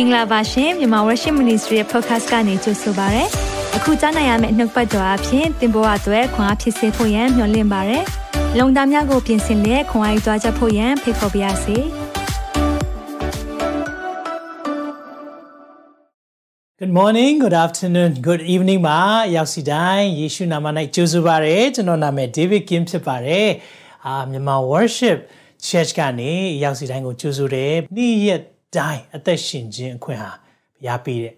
င်္ဂလာပါရှင်မြန်မာ Worship Ministry ရဲ့ podcast ကနေကြိုဆိုပါရစေ။အခုကြားနိုင်ရမယ့်နှုတ်ပတ်တော်အဖြစ်သင်ပေါ်အပ်ွယ်ခွန်အားဖြစ်စေဖို့ယံမျှဝင့်ပါရစေ။လုံတာများကိုပြင်ဆင်လက်ခွန်အားယူကြားချက်ဖို့ယံဖိတ်ခေါ်ပါရစေ။ Good morning, good afternoon, good evening ပါရောက်စီတိုင်းယေရှုနာမ၌ကြိုဆိုပါရစေကျွန်တော်နာမည် David Kim ဖြစ်ပါတယ်အာမြန်မာ worship church ကနေရောက်စီတိုင်းကိုကြိုဆိုတယ်နေ့ရက် တိုင်းအသက်ရှင်ခြင်းအခွင့်ဟာဘုရားပေးတဲ့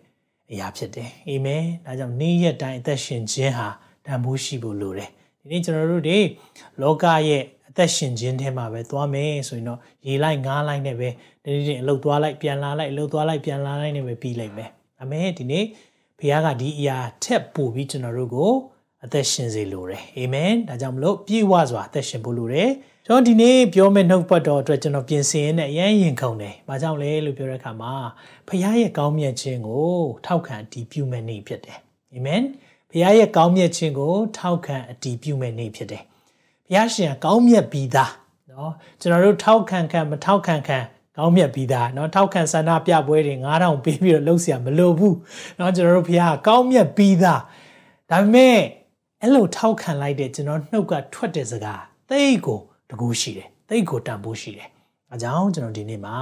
အရာဖြစ်တယ်အာမင်ဒါကြောင့်နေ့ရက်တိုင်းအသက်ရှင်ခြင်းဟာတန်ဖိုးရှိဖို့လိုတယ်ဒီနေ့ကျွန်တော်တို့တွေလောကရဲ့အသက်ရှင်ခြင်းထဲမှာပဲသွားမယ်ဆိုရင်တော့ရေလိုက်ငားလိုက်နဲ့ပဲဒီနေ့အလုပ်သွားလိုက်ပြန်လာလိုက်အလုပ်သွားလိုက်ပြန်လာလိုက်နဲ့ပဲပြီးလိုက်မယ်အမေဒီနေ့ဘုရားကဒီအရာထက်ပိုပြီးကျွန်တော်တို့ကိုအသက်ရှင်စေလိုတယ်အာမင်ဒါကြောင့်မလို့ပြည့်ဝစွာအသက်ရှင်ဖို့လိုတယ် ကျွန်တော်ဒီနေ့ပြောမယ့်နှုတ်ပတ်တော်အတွက်ကျွန်တော်ပြင်ဆင်ရတဲ့အရန်ရင်ခုန်တယ်။ဘာကြောင့်လဲလို့ပြောတဲ့အခါမှာဖခင်ရဲ့ကောင်းမြတ်ခြင်းကိုထောက်ခံအတည်ပြုမဲ့နေ့ဖြစ်တယ်။အာမင်။ဖခင်ရဲ့ကောင်းမြတ်ခြင်းကိုထောက်ခံအတည်ပြုမဲ့နေ့ဖြစ်တယ်။ဖခင်ရှင်ကောင်းမြတ်ပြီးသားနော်ကျွန်တော်တို့ထောက်ခံခံမထောက်ခံခံကောင်းမြတ်ပြီးသားเนาะထောက်ခံဆန္ဒပြပွဲတွေ9000ပေးပြီးတော့လှုပ်เสียမလိုဘူးเนาะကျွန်တော်တို့ဖခင်ကောင်းမြတ်ပြီးသားဒါပေမဲ့အဲ့လိုထောက်ခံလိုက်တဲ့ကျွန်တော်နှုတ်ကထွက်တဲ့စကားသိကို တကူရှိတယ်တိတ်ကိုတန်ဖိုးရှိတယ်အကြောင်းကျွန်တော်ဒီနေ့မှာ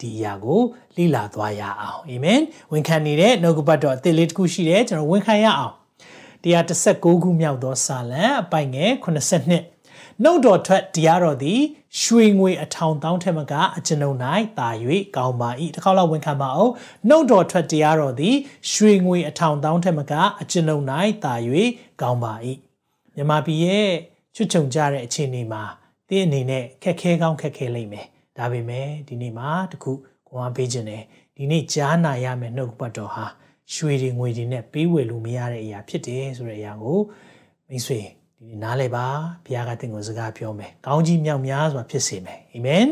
ဒီအရာကိုလေ့လာသွားရအောင်အာမင်ဝန်ခံနေတဲ့နှုတ်ကပတ်တော်အသစ်လေးတစ်ခုရှိတယ်ကျွန်တော်ဝန်ခံရအောင်116ခုမြောက်သောစာလံအပိုင်ငယ်82နှုတ်တော်ထွက်တရားတော်သည်ရွှေငွေအထောင်တောင်းထက်မကအကျွန်ုပ်၌တာ၍ကောင်းပါ၏တစ်ခါတော့ဝန်ခံပါအောင်နှုတ်တော်ထွက်တရားတော်သည်ရွှေငွေအထောင်တောင်းထက်မကအကျွန်ုပ်၌တာ၍ကောင်းပါ၏မြမပြည်ရဲ့ချွတ်ချုံကြတဲ့အခြေအနေမှာ တင်းအနေနဲ့ခက်ခဲကောင်းခက်ခဲလိမ့်မယ်ဒါပေမဲ့ဒီနေ့မှာတခုကိုဝါပေးခြင်းတယ်ဒီနေ့ကြားနာရမယ်နှုတ်ပတ်တော်ဟာရွှေတွေငွေတွေနဲ့ပေးဝယ်လို့မရတဲ့အရာဖြစ်တယ်ဆိုတဲ့အရာကိုမိတ်ဆွေဒီနေ့နားလည်ပါဘုရားကသင်ကိုစကားပြောမယ်ကောင်းကြီးမြောက်များစွာဖြစ်စေမယ်အာမင်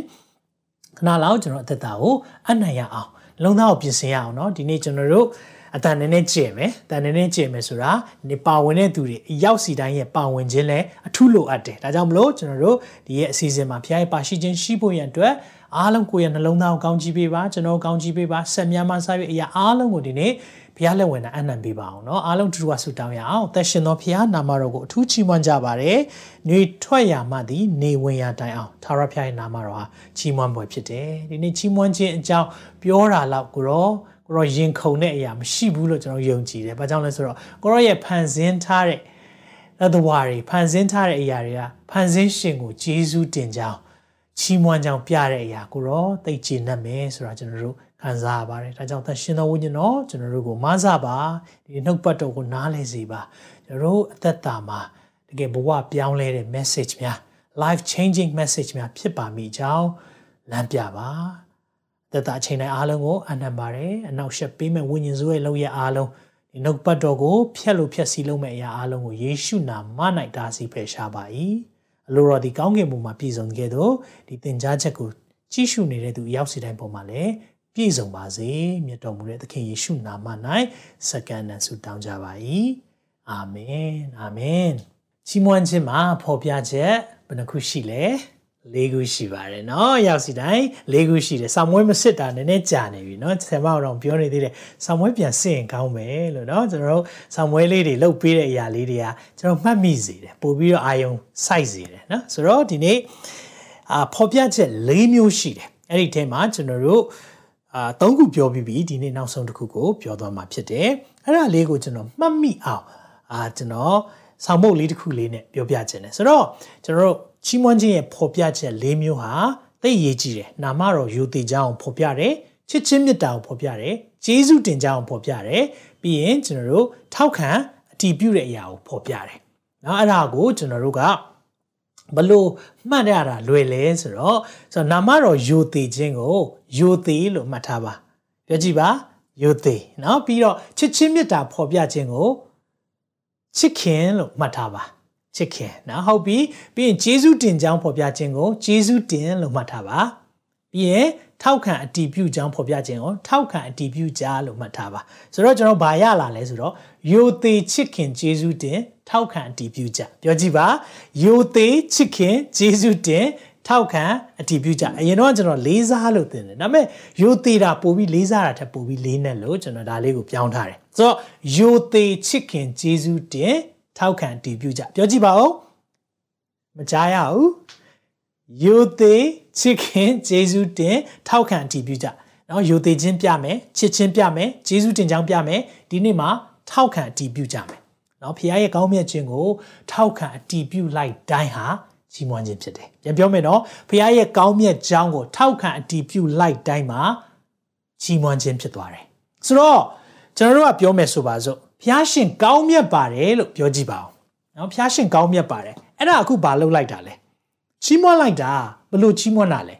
ခဏလောက်ကျွန်တော်အသက်တာကိုအနံ့ရအောင်လုံသားကိုပြင်ဆင်ရအောင်เนาะဒီနေ့ကျွန်တော်တို့ အတန်နည်းနည်းကျင်မယ်တန်နည်းနည်းကျင်မယ်ဆိုတာနေပါဝင်တဲ့သူတွေအရောက်စီတိုင်းရဲ့ပါဝင်ခြင်းလဲအထူးလိုအပ်တယ်ဒါကြောင့်မလို့ကျွန်တော်တို့ဒီရဲ့အစီအစဉ်မှာဖခင်ရဲ့ပါရှိခြင်းရှိဖို့ရန်အတွက်အားလုံးကိုယ့်ရဲ့နှလုံးသားကိုကောင်းချီးပေးပါကျွန်တော်ကောင်းချီးပေးပါဆက်များမှစားပြီးအရာအားလုံးကိုဒီနေ့ဘုရားလက်ဝင်တာအနံ့ပေးပါအောင်เนาะအားလုံးတူတူဆူတောင်းရအောင်သက်ရှင်သောဘုရားနာမတော်ကိုအထူးချီးမွမ်းကြပါရယ်။နေထွက်ရမှသည်နေဝင်ရတိုင်အောင်သာရဘုရားရဲ့နာမတော်ဟာချီးမွမ်းပွဲဖြစ်တယ်။ဒီနေ့ချီးမွမ်းခြင်းအကြောင်းပြောတာလောက်ကိုတော့ ကိုရောရင်ခုန်တဲ့အရာမရှိဘူးလို့ကျွန်တော်ယုံကြည်တယ်။ဘာကြောင့်လဲဆိုတော့ကိုရောရဲ့ဖန်ဆင်းထားတဲ့သတ္တဝါတွေဖန်ဆင်းထားတဲ့အရာတွေကဖန်ဆင်းရှင်ကိုဂျေဇုတင်ကြောင်းချီးမွမ်းကြောင်းပြတဲ့အရာကိုရောသိကျင်တတ်မယ်ဆိုတာကျွန်တော်တို့ခံစားရပါတယ်။ဒါကြောင့်သရှင်တော်ဝိညာဉ်တော်ကျွန်တော်တို့ကိုမဆပါဒီနှုတ်ပတ်တော်ကိုနားလည်စေပါ။ကျွန်တော်တို့အသက်တာမှာတကယ်ဘဝပြောင်းလဲတဲ့ message များ life changing message များဖြစ်ပါမိကြောင်းလမ်းပြပါ သက်သာအချိန်တိုင်းအားလုံးကိုအနံပါတယ်အနောက်ရှက်ပေးမဲ့ဝိညာဉ်စုရဲ့လောက်ရအားလုံးဒီနှုတ်ပတ်တော်ကိုဖျက်လို့ဖျက်ဆီးလို့မဲ့အရာအားလုံးကိုယေရှုနာမ၌တားဆီးဖယ်ရှားပါ၏အလိုတော်ဒီကောင်းကင်ဘုံမှာပြည့်စုံခဲ့သောဒီသင်ကြားချက်ကိုကြည့်ရှုနေတဲ့သူရောက်စီတိုင်းပုံမှာလည်းပြည့်စုံပါစေမြတ်တော်မူတဲ့သခင်ယေရှုနာမ၌စက္ကန့်နဲ့ဆုတောင်းကြပါ၏အာမင်အာမင်ချီးမွမ်းခြင်းမှာဖော်ပြချက်ဘယ်နှခုရှိလဲ ၄ခုရှိပါတယ်เนาะရောက်စီတိုင်း၄ခုရှိတယ်ဆောင်းမွေးမစစ်တာနည်းနည်းကြာနေပြီเนาะဆယ်မအောင်ပြောနေသေးတယ်ဆောင်းမွေးပြန်စစ်ရင်ကောင်းမယ်လို့เนาะကျွန်တော်တို့ဆောင်းမွေးလေးတွေလှုပ်ပေးတဲ့အရာလေးတွေကကျွန်တော်မှတ်မိစေတယ်ပို့ပြီးတော့အာယုံစိုက်စေတယ်เนาะဆိုတော့ဒီနေ့အာဖော်ပြချက်၄မျိုးရှိတယ်အဲ့ဒီထဲမှာကျွန်တော်တို့အာ၃ခုပြောပြီးပြီဒီနေ့နောက်ဆုံးတစ်ခုကိုပြောသွားမှာဖြစ်တယ်အဲ့ဒါလေးကိုကျွန်တော်မှတ်မိအောင်အာကျွန်တော်ဆောင်းမုတ်လေးတစ်ခုလေးနဲ့ပြောပြခြင်းတယ်ဆိုတော့ကျွန်တော်တို့ ချီးမွမ်းခြင်းရဲ့ဖော်ပြချက်၄မျိုးဟာသိရေးကြည့်တယ်နာမတော်ယူတည်ကြအောင်ဖော်ပြတယ်ချစ်ချင်းမေတ္တာကိုဖော်ပြတယ်ဂျေဇုတင်ကြအောင်ဖော်ပြတယ်ပြီးရင်ကျွန်တော်တို့ထောက်ခံအတည်ပြုတဲ့အရာကိုဖော်ပြတယ်နော်အဲ့ဒါကိုကျွန်တော်တို့ကဘလို့မှတ်ရတာလွယ်လဲဆိုတော့ဆိုတော့နာမတော်ယူတည်ခြင်းကိုယူတည်လို့မှတ်ထားပါပြောကြည့်ပါယူတည်เนาะပြီးတော့ချစ်ချင်းမေတ္တာဖော်ပြခြင်းကိုချစ်ခင်လို့မှတ်ထားပါ ချစ်ခင်နော်ဟုတ်ပြီပြီးရင်ဂျေဇုတင်ကြောင်းဖော်ပြခြင်းကိုဂျေဇုတင်လို့မှတ်ထားပါပြီးရင်ထောက်ခံအတီးပြုကြောင်းဖော်ပြခြင်းကိုထောက်ခံအတီးပြုကြလို့မှတ်ထားပါဆိုတော့ကျွန်တော်ဘာရလာလဲဆိုတော့ယိုသေးချစ်ခင်ဂျေဇုတင်ထောက်ခံအတီးပြုကြပြောကြည့်ပါယိုသေးချစ်ခင်ဂျေဇုတင်ထောက်ခံအတည်ပြုကြအရင်တော့ကျွန်တော်လေးစားလို့သင်တယ်ဒါပေမဲ့ယိုသေးတာပို့ပြီးလေးစားတာထက်ပို့ပြီးလေးနဲ့လို့ကျွန်တော်ဒါလေးကိုပြောင်းထားတယ်ဆိုတော့ယိုသေးချစ်ခင်ဂျေဇုတင် ထောက်ခံအတည်ပြုကြပြောကြည့်ပါဦးမကြားရဘူးယိုသေးချစ်ခင်ဂျေဇုတင်ထောက်ခံအတည်ပြုကြနော်ယိုသေးခြင်းပြမယ်ချစ်ခြင်းပြမယ်ဂျေဇုတင်ကြောင်းပြမယ်ဒီနေ့မှာထောက်ခံအတည်ပြုကြမယ်နော်ဖခင်ရဲ့ကောင်းမြတ်ခြင်းကိုထောက်ခံအတည်ပြုလိုက်တိုင်းဟာချီးမွမ်းခြင်းဖြစ်တယ်ပြန်ပြောမယ်နော်ဖခင်ရဲ့ကောင်းမြတ်ကြောင်းကိုထောက်ခံအတည်ပြုလိုက်တိုင်းမှာချီးမွမ်းခြင်းဖြစ်သွားတယ်ဆိုတော့ကျွန်တော်တို့ကပြောမယ်ဆိုပါစို့ ဖခင်ရှင်ကောင်းမြတ်ပါတယ်လို့ပြောကြည့်ပါဦးနော်ဖခင်ရှင်ကောင်းမြတ်ပါတယ်အဲ့ဒါအခုဘာလုပ်လိုက်တာလဲချီးမွမ်းလိုက်တာဘလို့ချီးမွမ်းတာလဲ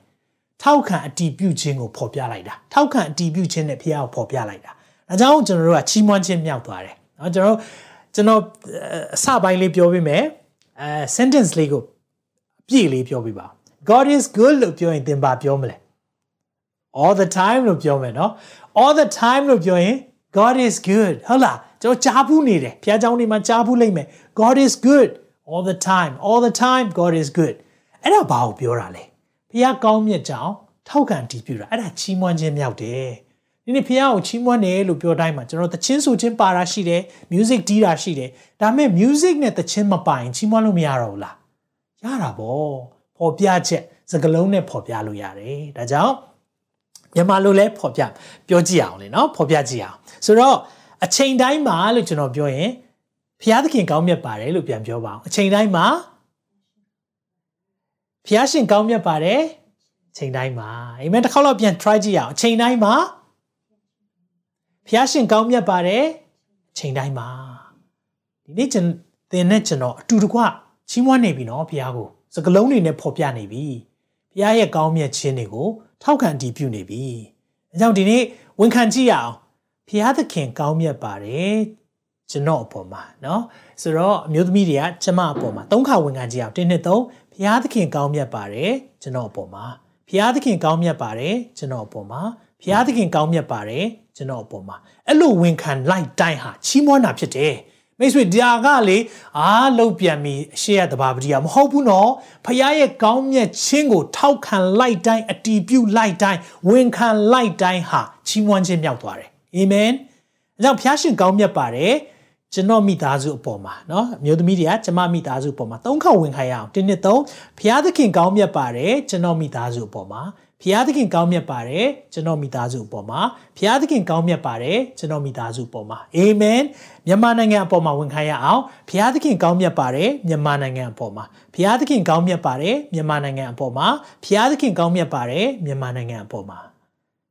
ထောက်ခံအတည်ပြုခြင်းကိုဖော်ပြလိုက်တာထောက်ခံအတည်ပြုခြင်းနဲ့ဖခင်ကိုဖော်ပြလိုက်တာဒါကြောင့်ကျွန်တော်တို့ကချီးမွမ်းခြင်းမြောက်သွားတယ်နော်ကျွန်တော်ကျွန်တော်အစပိုင်းလေးပြောပေးမယ်အဲ sentence လေးကိုအပြည့်လေးပြောပြပါ God is good လို့ပြောရင်သင်ပါပြောမလဲ all the time လို့ပြောမယ်နော် all the time လို့ပြောရင် God is good ဟုတ်လား ကျွန်တော်ကြားဘူးနေတယ်ဘုရားကျောင်းတွေမှာကြားဘူးလိမ့်မယ် God is good all the time all the time God is good အဲ့ဒါဘာကိုပြောတာလဲဘုရားကောင်းမြတ်ကြောင်းထောက်ခံတည်ပြုတာအဲ့ဒါချီးမွမ်းခြင်းမြောက်တယ်ဒီနေ့ဘုရားကိုချီးမွမ်းတယ်လို့ပြောတိုင်းမှာကျွန်တော်သချင်းဆိုခြင်းပါတာရှိတယ် music တီးတာရှိတယ်ဒါပေမဲ့ music နဲ့သချင်းမပိုင်ချီးမွမ်းလို့မရတော့ဘူးလားရတာပေါ့ပေါ်ပြချက်စကလုံးနဲ့ပေါ်ပြလို့ရတယ်ဒါကြောင့်မြန်မာလိုလဲပေါ်ပြပြောကြည့်အောင်လေနော်ပေါ်ပြကြည့်အောင်ဆိုတော့ အချိန်တိုင်းမှာလို့ကျွန်တော်ပြောရင်ဖျားသခင်ကောင်းမြတ်ပါတယ်လို့ပြန်ပြောပါအောင်အချိန်တိုင်းမှာဖျားရှင်ကောင်းမြတ်ပါတယ်အချိန်တိုင်းမှာအာမင်တစ်ခေါက်တော့ပြန် try ကြည့်အောင်အချိန်တိုင်းမှာဖျားရှင်ကောင်းမြတ်ပါတယ်အချိန်တိုင်းမှာဒီနေ့ကျွန်သင်နဲ့ကျွန်တော်အတူတကွချီးမွမ်းနေပြီနော်ဖျားကိုစကလုံးတွေနဲ့ဖော်ပြနေပြီဖျားရဲ့ကောင်းမြတ်ခြင်းတွေကိုထောက်ခံတည်ပြုနေပြီအဲကြောင့်ဒီနေ့ဝန်ခံကြည့်ရအောင် ဖျားသခင်ကောင်းမြတ်ပါတယ်ကျွန်တော်အပေါ်မှာเนาะဆိုတော့အမျိုးသမီးတွေကကျမအပေါ်မှာသုံးခါဝန်ခံကြည့်အောင်တင်းနှစ်သုံးဖျားသခင်ကောင်းမြတ်ပါတယ်ကျွန်တော်အပေါ်မှာဖျားသခင်ကောင်းမြတ်ပါတယ်ကျွန်တော်အပေါ်မှာဖျားသခင်ကောင်းမြတ်ပါတယ်ကျွန်တော်အပေါ်မှာအဲ့လိုဝန်ခံလိုက်တိုင်းဟာချီးမွမ်းတာဖြစ်တယ်မိတ်ဆွေဒါကလေအားလုတ်ပြန်ပြီးအရှိရတဘာပတိယမဟုတ်ဘူးနော်ဖခင်ရဲ့ကောင်းမြတ်ခြင်းကိုထောက်ခံလိုက်တိုင်းအတီးပြုလိုက်တိုင်းဝန်ခံလိုက်တိုင်းဟာချီးမွမ်းခြင်းမြောက်သွားတယ် အာမင်အဲကြောင့်ဖခင်ရှင်ကောင်းမြတ်ပါတယ်ကျွန်တော်မိသားစုအပေါ်မှာเนาะအမျိုးသမီးတွေကကျွန်မမိသားစုအပေါ်မှာသုံးခေါက်ဝင်ခိုင်းရအောင်တင်းနှစ်သုံးဖခင်သခင်ကောင်းမြတ်ပါတယ်ကျွန်တော်မိသားစုအပေါ်မှာဖျားသခင်ကောင်းမြတ်ပါတယ်ကျွန်တော်မိသားစုအပေါ်မှာဖျားသခင်ကောင်းမြတ်ပါတယ်ကျွန်တော်မိသားစုအပေါ်မှာအာမင်မြန်မာနိုင်ငံအပေါ်မှာဝန်ခံရအောင်ဖျားသခင်ကောင်းမြတ်ပါတယ်မြန်မာနိုင်ငံအပေါ်မှာဖျားသခင်ကောင်းမြတ်ပါတယ်မြန်မာနိုင်ငံအပေါ်မှာဖျားသခင်ကောင်းမြတ်ပါတယ်မြန်မာနိုင်ငံအပေါ်မှာ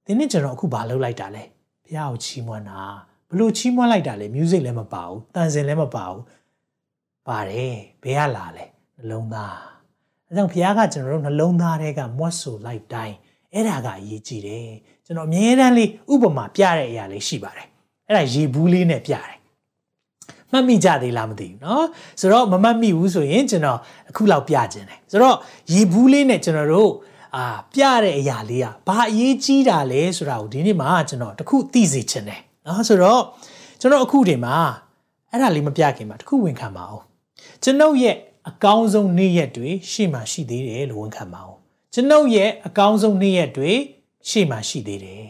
ဒီနေ့ကျွန်တော်အခုဘာလုပ်လိုက်တာလဲ ဖျားကိုချီးမွမ်းတာဘလို့ချီးမွမ်းလိုက်တာလဲ music လည်းမပါဘူးတန်စင်လည်းမပါဘူးပါတယ်ဘယ်ကလာလဲနှလုံးသားအဲကြောင့်ဘုရားကကျွန်တော်တို့နှလုံးသားထဲကမွတ်ဆိုလိုက်တိုင်းအဲ့ဒါကအရေးကြီးတယ်ကျွန်တော်အမြဲတမ်းလေးဥပမာပြတဲ့အရာလေးရှိပါတယ်အဲ့ဒါရေဘူးလေးနဲ့ပြတယ်မှတ်မိကြသေးလားမသိဘူးเนาะဆိုတော့မမှတ်မိဘူးဆိုရင်ကျွန်တော်အခုလောက်ပြခြင်းတယ်ဆိုတော့ရေဘူးလေးနဲ့ကျွန်တော်တို့ အာပြတဲ့အရာလေးကဘာအရေးကြီးတာလဲဆိုတာကိုဒီနေ့မှာကျွန်တော်တခုသိစေချင်တယ်နော်ဆိုတော့ကျွန်တော်အခုဒီမှာအဲ့ဒါလေးမပြခင်မှာတခုဝန်ခံပါအောင်ကျွန်ုပ်ရဲ့အကောင်းဆုံးနေ့ရက်တွေရှေ့မှာရှိသေးတယ်လို့ဝန်ခံပါအောင်ကျွန်ုပ်ရဲ့အကောင်းဆုံးနေ့ရက်တွေရှေ့မှာရှိသေးတယ်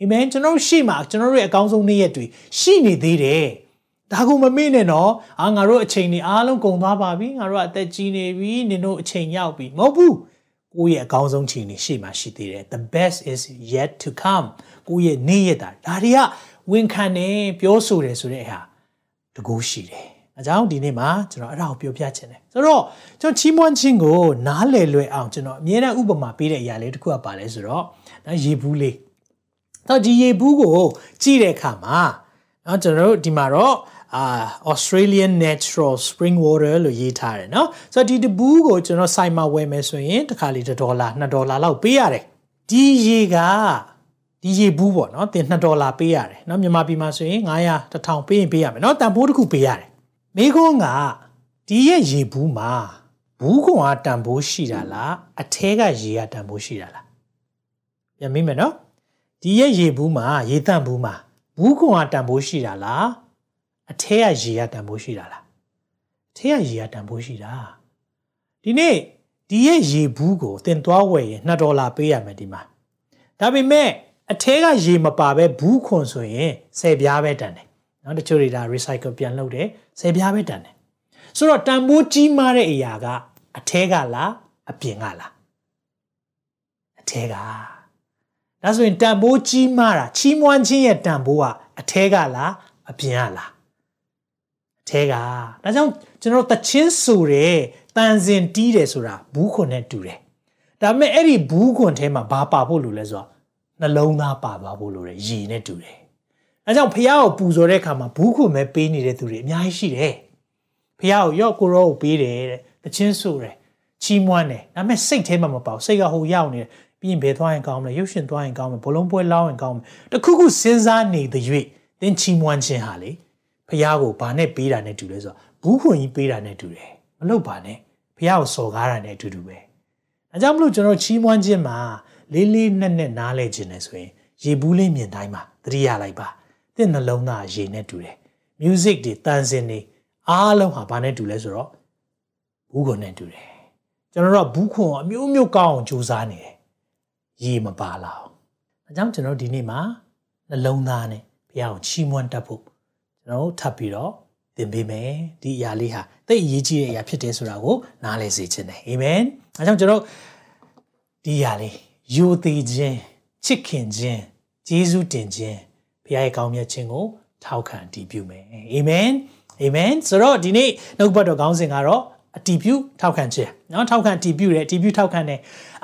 အာမင်ကျွန်တော်ရှေ့မှာကျွန်တော်ရဲ့အကောင်းဆုံးနေ့ရက်တွေရှိနေသေးတယ်ဒါကူမမေ့နဲ့နော်အာငါတို့အချိန်နေအားလုံးကုန်သွားပါပြီငါတို့ကအသက်ကြီးနေပြီနင်တို့အချိန်ရောက်ပြီမဟုတ်ဘူး ကိုယ့်ရဲ့အကောင်းဆုံးချိန်တွေရှေ့မှာရှိသေးတယ် the best is yet to come ကိုယ့်ရဲ့နေ့ရက်တာဒါတွေကဝန်ခံနေပြောဆိုတယ်ဆိုတဲ့အရာတကူရှိတယ်အကြောင်းဒီနေ့မှာကျွန်တော်အဲ့ဒါကိုပြောပြချင်တယ်ဆိုတော့ကျွန်တော်ချီးမွမ်းခြင်းကိုနားလည်လွယ်အောင်ကျွန်တော်အမြဲတမ်းဥပမာပေးတဲ့အရာလေးတစ်ခုကပါလဲဆိုတော့နော်ရေဘူးလေးတော့ဒီရေဘူးကိုကြည့်တဲ့အခါမှာနော်ကျွန်တော်တို့ဒီမှာတော့ အာ Australian Natural Spring Water လို့ရေးထားတယ်เนาะဆိုတော့ဒီတဘူးကိုကျွန်တော်ဆိုင်မှာဝယ်မယ်ဆိုရင်တစ်ခါလေ1ဒေါ်လာ2ဒေါ်လာလောက်ပေးရတယ်ဒီရေကဒီရေဘူးပေါ့เนาะတင်2ဒေါ်လာပေးရတယ်เนาะမြန်မာပြည်မှာဆိုရင်900 1000ပေးရင်ပေးရမယ်เนาะတန်ဖိုးတစ်ခုပေးရတယ်မိခွန်းကဒီရဲ့ရေဘူးမှာဘူးခွန်ကတန်ဖိုးရှိတာလားအထဲကရေကတန်ဖိုးရှိတာလားပြန်မိမယ်နော်ဒီရဲ့ရေဘူးမှာရေတန့်ဘူးမှာဘူးခွန်ကတန်ဖိုးရှိတာလား အထဲကရေကတန်ဖိုးရှိတာလားအထဲကရေကတန်ဖိုးရှိတာဒီနေ့ဒီရဲ့ရေဘူးကိုတင်သွားဝယ်ရင်2ဒေါ်လာပေးရမယ်ဒီမှာဒါပေမဲ့အထဲကရေမပါပဲဘူးခွန်ဆိုရင်10ပြားပဲတန်တယ်နော်တချို့တွေဒါ recycle ပြန်လုပ်တယ်10ပြားပဲတန်တယ်ဆိုတော့တန်ဖိုးကြီးမားတဲ့အရာကအထဲကလားအပြင်ကလားအထဲကဒါဆိုရင်တန်ဖိုးကြီးမားတာချီးမွမ်းခြင်းရဲ့တန်ဖိုးကအထဲကလားအပြင်ကလားအ ထဲကဒါကြောင့်ကျွန်တော်တချင်းဆိုတဲ့တန်စင်တီးတယ်ဆိုတာဘူးခွန်နဲ့တူတယ်ဒါပေမဲ့အဲ့ဒီဘူးခွန်ထဲမှာဘာပါဖို့လို့လဲဆိုတော့နှလုံးသားပါသွားဖို့လိုတယ်ရေနဲ့တူတယ်အဲကြောင့်ဖះကိုပူဇော်တဲ့အခါမှာဘူးခွန်ပဲပေးနေတဲ့သူတွေအများကြီးရှိတယ်ဖះကိုရော့ကိုရောကိုပေးတယ်တဲ့တချင်းဆိုတယ်ချီးမွမ်းတယ်ဒါပေမဲ့စိတ်ထဲမှာမပေါ့စိတ်ကဟိုရောက်နေတယ်ပြီးရင်ဘယ်သွားရင်ကောင်းမလဲရုပ်ရှင်သွားရင်ကောင်းမယ်ဘလုံးပွဲလောင်းရင်ကောင်းမယ်တခုခုစဉ်းစားနေတဲ့၍သင်ချီးမွမ်းခြင်းဟာလေ ဖះကိုဘာနဲ့ပေးတာနဲ့တူလဲဆိုတော့ဘူးခွန်ကြီးပေးတာနဲ့တူတယ်မလုပ်ပါနဲ့ဖះကိုစော်ကားတာနဲ့အတူတူပဲအဲကြောင့်မလို့ကျွန်တော်ချီးမွမ်းခြင်းမှာလေးလေးနက်နက်နားလဲခြင်းလဲဆိုရင်ရေဘူးလေးမြင်တိုင်းမှာသတိရလိုက်ပါတင့်နှလုံးသားရေနဲ့တူတယ် music တွေတန်စင်တွေအားလုံးဟာဘာနဲ့တူလဲဆိုတော့ဘူးခွန်နဲ့တူတယ်ကျွန်တော်တို့ဘူးခွန်အမျိုးမျိုးကောင်းအောင်ကြိုးစားနေတယ်ရေမပါလာအောင်အဲကြောင့်ကျွန်တော်ဒီနေ့မှာနှလုံးသားနဲ့ဘုရားကိုချီးမွမ်းတတ်ဖို့ ကျွန်တော်ထပ်ပြီးတော့သင်ပေးမယ်ဒီအရာလေးဟာသိအရေးကြီးတဲ့အရာဖြစ်တယ်ဆိုတာကိုနားလည်စေချင်တယ်အာမင်အဲကြောင့်ကျွန်တော်ဒီအရာလေးယိုသေးခြင်းချစ်ခင်ခြင်းဂျေဇုတင်ခြင်းဘုရားရဲ့ကောင်းမြတ်ခြင်းကိုထောက်ခံတည်ပြုမယ်အာမင်အာမင်ဆိုတော့ဒီနေ့နှုတ်ဘတ်တော်ခေါင်းစဉ်ကတော့အတည်ပြုထောက်ခံခြင်းเนาะထောက်ခံတည်ပြုတယ်တည်ပြုထောက်ခံတယ်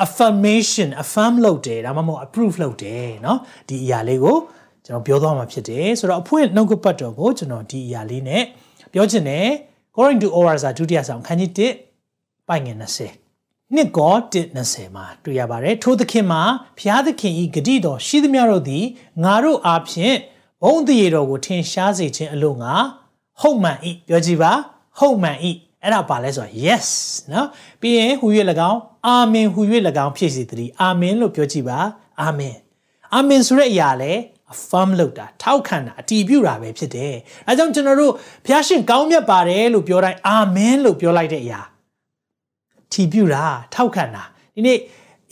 affirmation affirm လုပ်တယ်ဒါမှမဟုတ် approve လုပ်တယ်เนาะဒီအရာလေးကို ကျွန်တော်ပြောသွားမှာဖြစ်တယ်ဆိုတော့အဖွင့်နှုတ်ဘတ်တော်ကိုကျွန်တော်ဒီအရာလေးနဲ့ပြောချင်တယ် According to Oral စာဒုတိယဆောင်ခန်းကြီး1ပိုင်ငယ်20နှစ်ကော120မှာတွေ့ရပါတယ်ထိုသခင်မှာဖျားသခင်ဤဂတိတော်ရှိသမျှတို့သည်ငါတို့အားဖြင့်ဘုံတရေတော်ကိုထင်ရှားစေခြင်းအလို့ငါဟုတ်မှန်ဤပြောကြည့်ပါဟုတ်မှန်ဤအဲ့ဒါပါလဲဆိုတော့ yes နော်ပြီးရင်ဟူ၍၎င်းအာမင်ဟူ၍၎င်းဖြစ်စေတည်းအာမင်လို့ပြောကြည့်ပါအာမင်အာမင်ဆိုတဲ့အရာလဲ affirm လုပ်တာထောက်ခံတာအတည်ပြုတာပဲဖြစ်တယ်။အဲကြောင့်ကျွန်တော်တို့ဘုရားရှင်ကောင်းမြတ်ပါတယ်လို့ပြောတိုင်းအာမင်လို့ပြောလိုက်တဲ့အရာတည်ပြုတာထောက်ခံတာဒီနေ့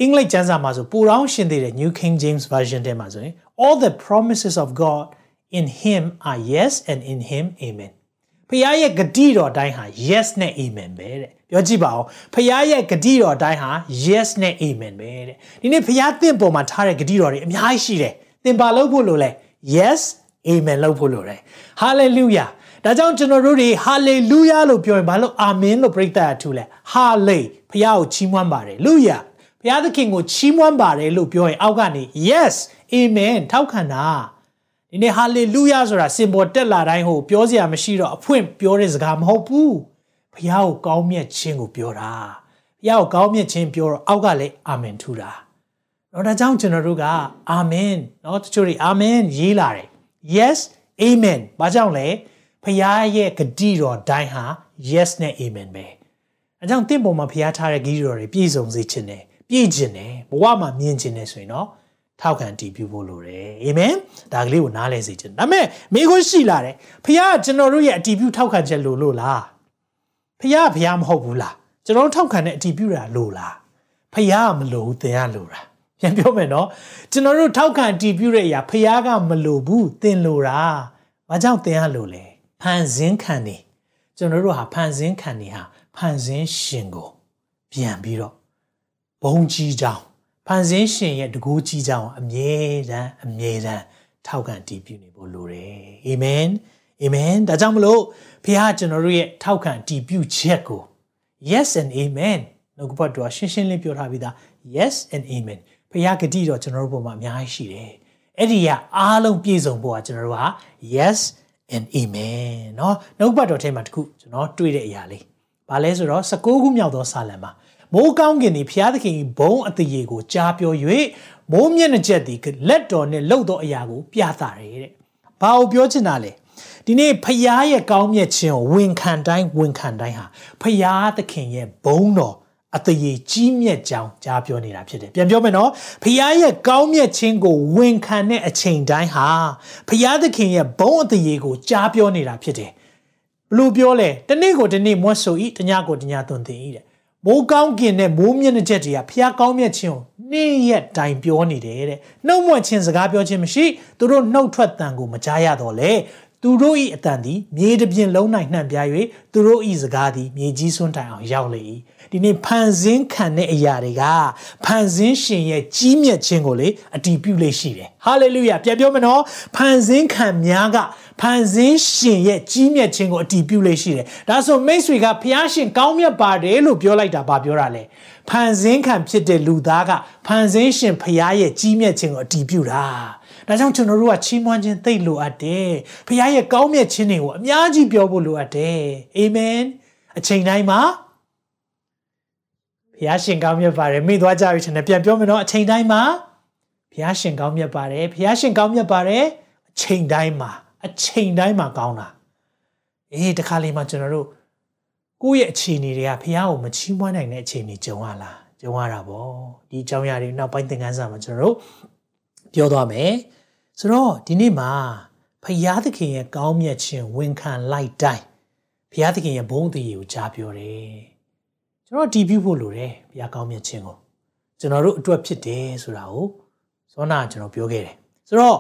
အင်္ဂလိပ်ကျမ်းစာမှာဆိုပိုတောင်းရှင်သေးတဲ့ New King James Version ထဲမှာဆိုရင် all the promises of God in him are yes and in him amen ဖခင်ရဲ့ဂတိတော်အတိုင်းဟာ yes နဲ့ amen ပဲတဲ့ပြောကြည့်ပါဦးဖခင်ရဲ့ဂတိတော်အတိုင်းဟာ yes နဲ့ amen ပဲတဲ့ဒီနေ့ဖခင်တင့်ပေါ်မှာထားတဲ့ဂတိတော်တွေအများကြီးရှိတယ် သင်ပါလို့ဖို့လို့လဲ yes amen လို့ဖို့လို့လဲ hallelujah ဒါကြောင့်ကျွန်တော်တို့တွေ hallelujah လို့ပြောရင်ဘာလို့ amen လို့ပြိတ္တာထူလဲ halle ဖခင်ကိုချီးမွမ်းပါတယ် luya ဘုရားသခင်ကိုချီးမွမ်းပါတယ်လို့ပြောရင်အောက်ကနေ yes amen ထောက်ခံတာဒီနေ့ hallelujah ဆိုတာစင်ပေါ်တက်လာတိုင်းဟိုပြောစရာမရှိတော့အဖွင့်ပြောတဲ့စကားမဟုတ်ဘူးဘုရားကိုကောင်းမြတ်ခြင်းကိုပြောတာဘုရားကိုကောင်းမြတ်ခြင်းပြောတော့အောက်ကလည်းအာမင်ထူတာ နော်ဒါကြောင့်ကျွန်တော်တို့ကအာမင်နော်တချို့တွေအာမင်ရေးလာတယ် yes amen ဘာကြောင့်လဲဖခင်ရဲ့ဂတိတော်တိုင်းဟာ yes နဲ့ amen ပဲအဲကြောင့်တင့်ပေါ်မှာဖခင်ထားတဲ့ဂတိတော်တွေပြည့်စုံစေခြင်းနဲ့ပြည့်ခြင်းနဲ့ဘဝမှာမြင်ခြင်းနဲ့ဆိုရင်တော့ထောက်ခံတည်ပြုဖို့လိုတယ်အာမင်ဒါကလေးကိုနားလည်စေခြင်းဒါပေမဲ့မိခွန်းရှိလာတယ်ဖခင်ကကျွန်တော်တို့ရဲ့အတည်ပြုထောက်ခံချက်လိုလို့လားဖခင်ကဖခင်မဟုတ်ဘူးလားကျွန်တော်ထောက်ခံတဲ့အတည်ပြုတာလိုလားဖခင်ကမလိုဘူးသင်ကလိုတာ ပြန်ပြောမယ်နော်ကျွန်တော်တို့ထောက်ခံတည်ပြုတဲ့အရာဖခင်ကမလိုဘူးသင်လိုတာဘာကြောင့်သင်ကလိုလဲဖန်ဆင်းခံနေကျွန်တော်တို့ဟာဖန်ဆင်းခံနေဟာဖန်ဆင်းရှင်ကိုပြန်ပြီးတော့ဘုံကြီးကြောင်းဖန်ဆင်းရှင်ရဲ့တကူကြီးကြောင်းအမြဲတမ်းအမြဲတမ်းထောက်ခံတည်ပြုနေဖို့လိုတယ်အာမင်အာမင်ဒါကြောင့်မလို့ဖခင်ကျွန်တော်တို့ရဲ့ထောက်ခံတည်ပြုချက်ကို yes and amen နှုတ်ကပတ်တော်ရှင်းရှင်းလင်းပြောထားပြီးသား yes and amen ဖခင်ဂတိတော်ကျွန်တော်တို့ဘုံမှာအများကြီးရှိတယ်အဲ့ဒီကအားလုံးပြည့်စုံဖို့ကကျွန်တော်တို့ဟာ yes and amen เนาะနှုတ်ပတ်တော်ထဲမှာတခုကျွန်တော်တွေ့တဲ့အရာလေး။ဘာလဲဆိုတော့16ခုမြောက်သောစာလံမှာမိုးကောင်းကင်သည်ဖျားသခင်ဘုံအတရေကိုကြားပြော၍မိုးမျက်နှာချက်သည်လက်တော်နဲ့လှုပ်သောအရာကိုပြသတယ်တဲ့။ဘာကိုပြောချင်တာလဲ။ဒီနေ့ဖျားရဲ့ကောင်းမြတ်ခြင်းကိုဝန်ခံတိုင်းဝန်ခံတိုင်းဟာဖျားသခင်ရဲ့ဘုံတော် အတရေကြီးမြတ်ကြောင်းကြားပြောနေတာဖြစ်တယ်ပြန်ပြောမယ်နော်ဖခင်ရဲ့ကောင်းမြတ်ခြင်းကိုဝန်ခံတဲ့အချိန်တိုင်းဟာဖခင်သခင်ရဲ့ဘုံအတရေကိုကြားပြောနေတာဖြစ်တယ်ဘလို့ပြောလဲတနေ့ကိုတနေ့မွတ်ဆိုဤတညကိုတညသွန်သင်ဤတဲ့မိုးကောင်းကင်နဲ့မိုးမျက်နှာချက်တွေကဖျားကောင်းမြတ်ခြင်းကိုနေ့ရက်တိုင်ပြောနေတယ်တဲ့နှုတ်မွက်ခြင်းစကားပြောခြင်းမရှိသူတို့နှုတ်ထွက်တန်ကိုမကြားရတော့လေသူတို့ဤအတန်သည်မြေတပြင်လုံး၌နှံ့ပြား၍သူတို့ဤစကားသည်မြေကြီးစွန်းတိုင်အောင်ရောက်လေ၏ ဒီနေ့ဖန်ဆင်းခံတဲ့အရာတွေကဖန်ဆင်းရှင်ရဲ့ကြီးမြတ်ခြင်းကိုလေအတည်ပြုလေရှိတယ်ဟာလေလုယာပြန်ပြောမနော်ဖန်ဆင်းခံများကဖန်ဆင်းရှင်ရဲ့ကြီးမြတ်ခြင်းကိုအတည်ပြုလေရှိတယ်ဒါဆိုမိတ်ဆွေကဖျားရှင်ကောင်းမြတ်ပါတယ်လို့ပြောလိုက်တာဗာပြောတာလေဖန်ဆင်းခံဖြစ်တဲ့လူသားကဖန်ဆင်းရှင်ဖျားရဲ့ကြီးမြတ်ခြင်းကိုအတည်ပြုတာဒါကြောင့်ကျွန်တော်တို့ကချီးမွမ်းခြင်းသိလိုအပ်တယ်ဖခင်ရဲ့ကောင်းမြတ်ခြင်းတွေကိုအများကြီးပြောဖို့လိုအပ်တယ်အာမင်အချိန်တိုင်းမှာ ဖခင်ရှင်ကောင်းမြတ်ပါတယ်မိသွားကြပြီရှင်ပြန်ပြောမယ်နော်အချိန်တိုင်းမှာဖခင်ရှင်ကောင်းမြတ်ပါတယ်ဖခင်ရှင်ကောင်းမြတ်ပါတယ်အချိန်တိုင်းမှာအချိန်တိုင်းမှာကောင်းတာအေးတခါလေးမှကျွန်တော်တို့ကိုယ့်ရဲ့အခြေအနေတွေကဖခင်ကိုမချီးမွမ်းနိုင်တဲ့အခြေအနေကြုံရလားကြုံရတာပေါ့ဒီအကြောင်းအရာတွေနောက်ပိုင်းသင်ခန်းစာမှာကျွန်တော်တို့ပြောသွားမယ်ဆိုတော့ဒီနေ့မှာဖယားသခင်ရဲ့ကောင်းမြတ်ခြင်းဝန်ခံလိုက်တိုင်းဖယားသခင်ရဲ့ဘုန်းတည်ကိုကြားပြောတယ် ကျွန်တော်ဒီပြုဖို့လိုတယ်ဖယားကောင်းမြတ်ခြင်းကိုကျွန်တော်တို့အတွက်ဖြစ်တယ်ဆိုတာကိုစောနာကျွန်တော်ပြောခဲ့တယ်ဆိုတော့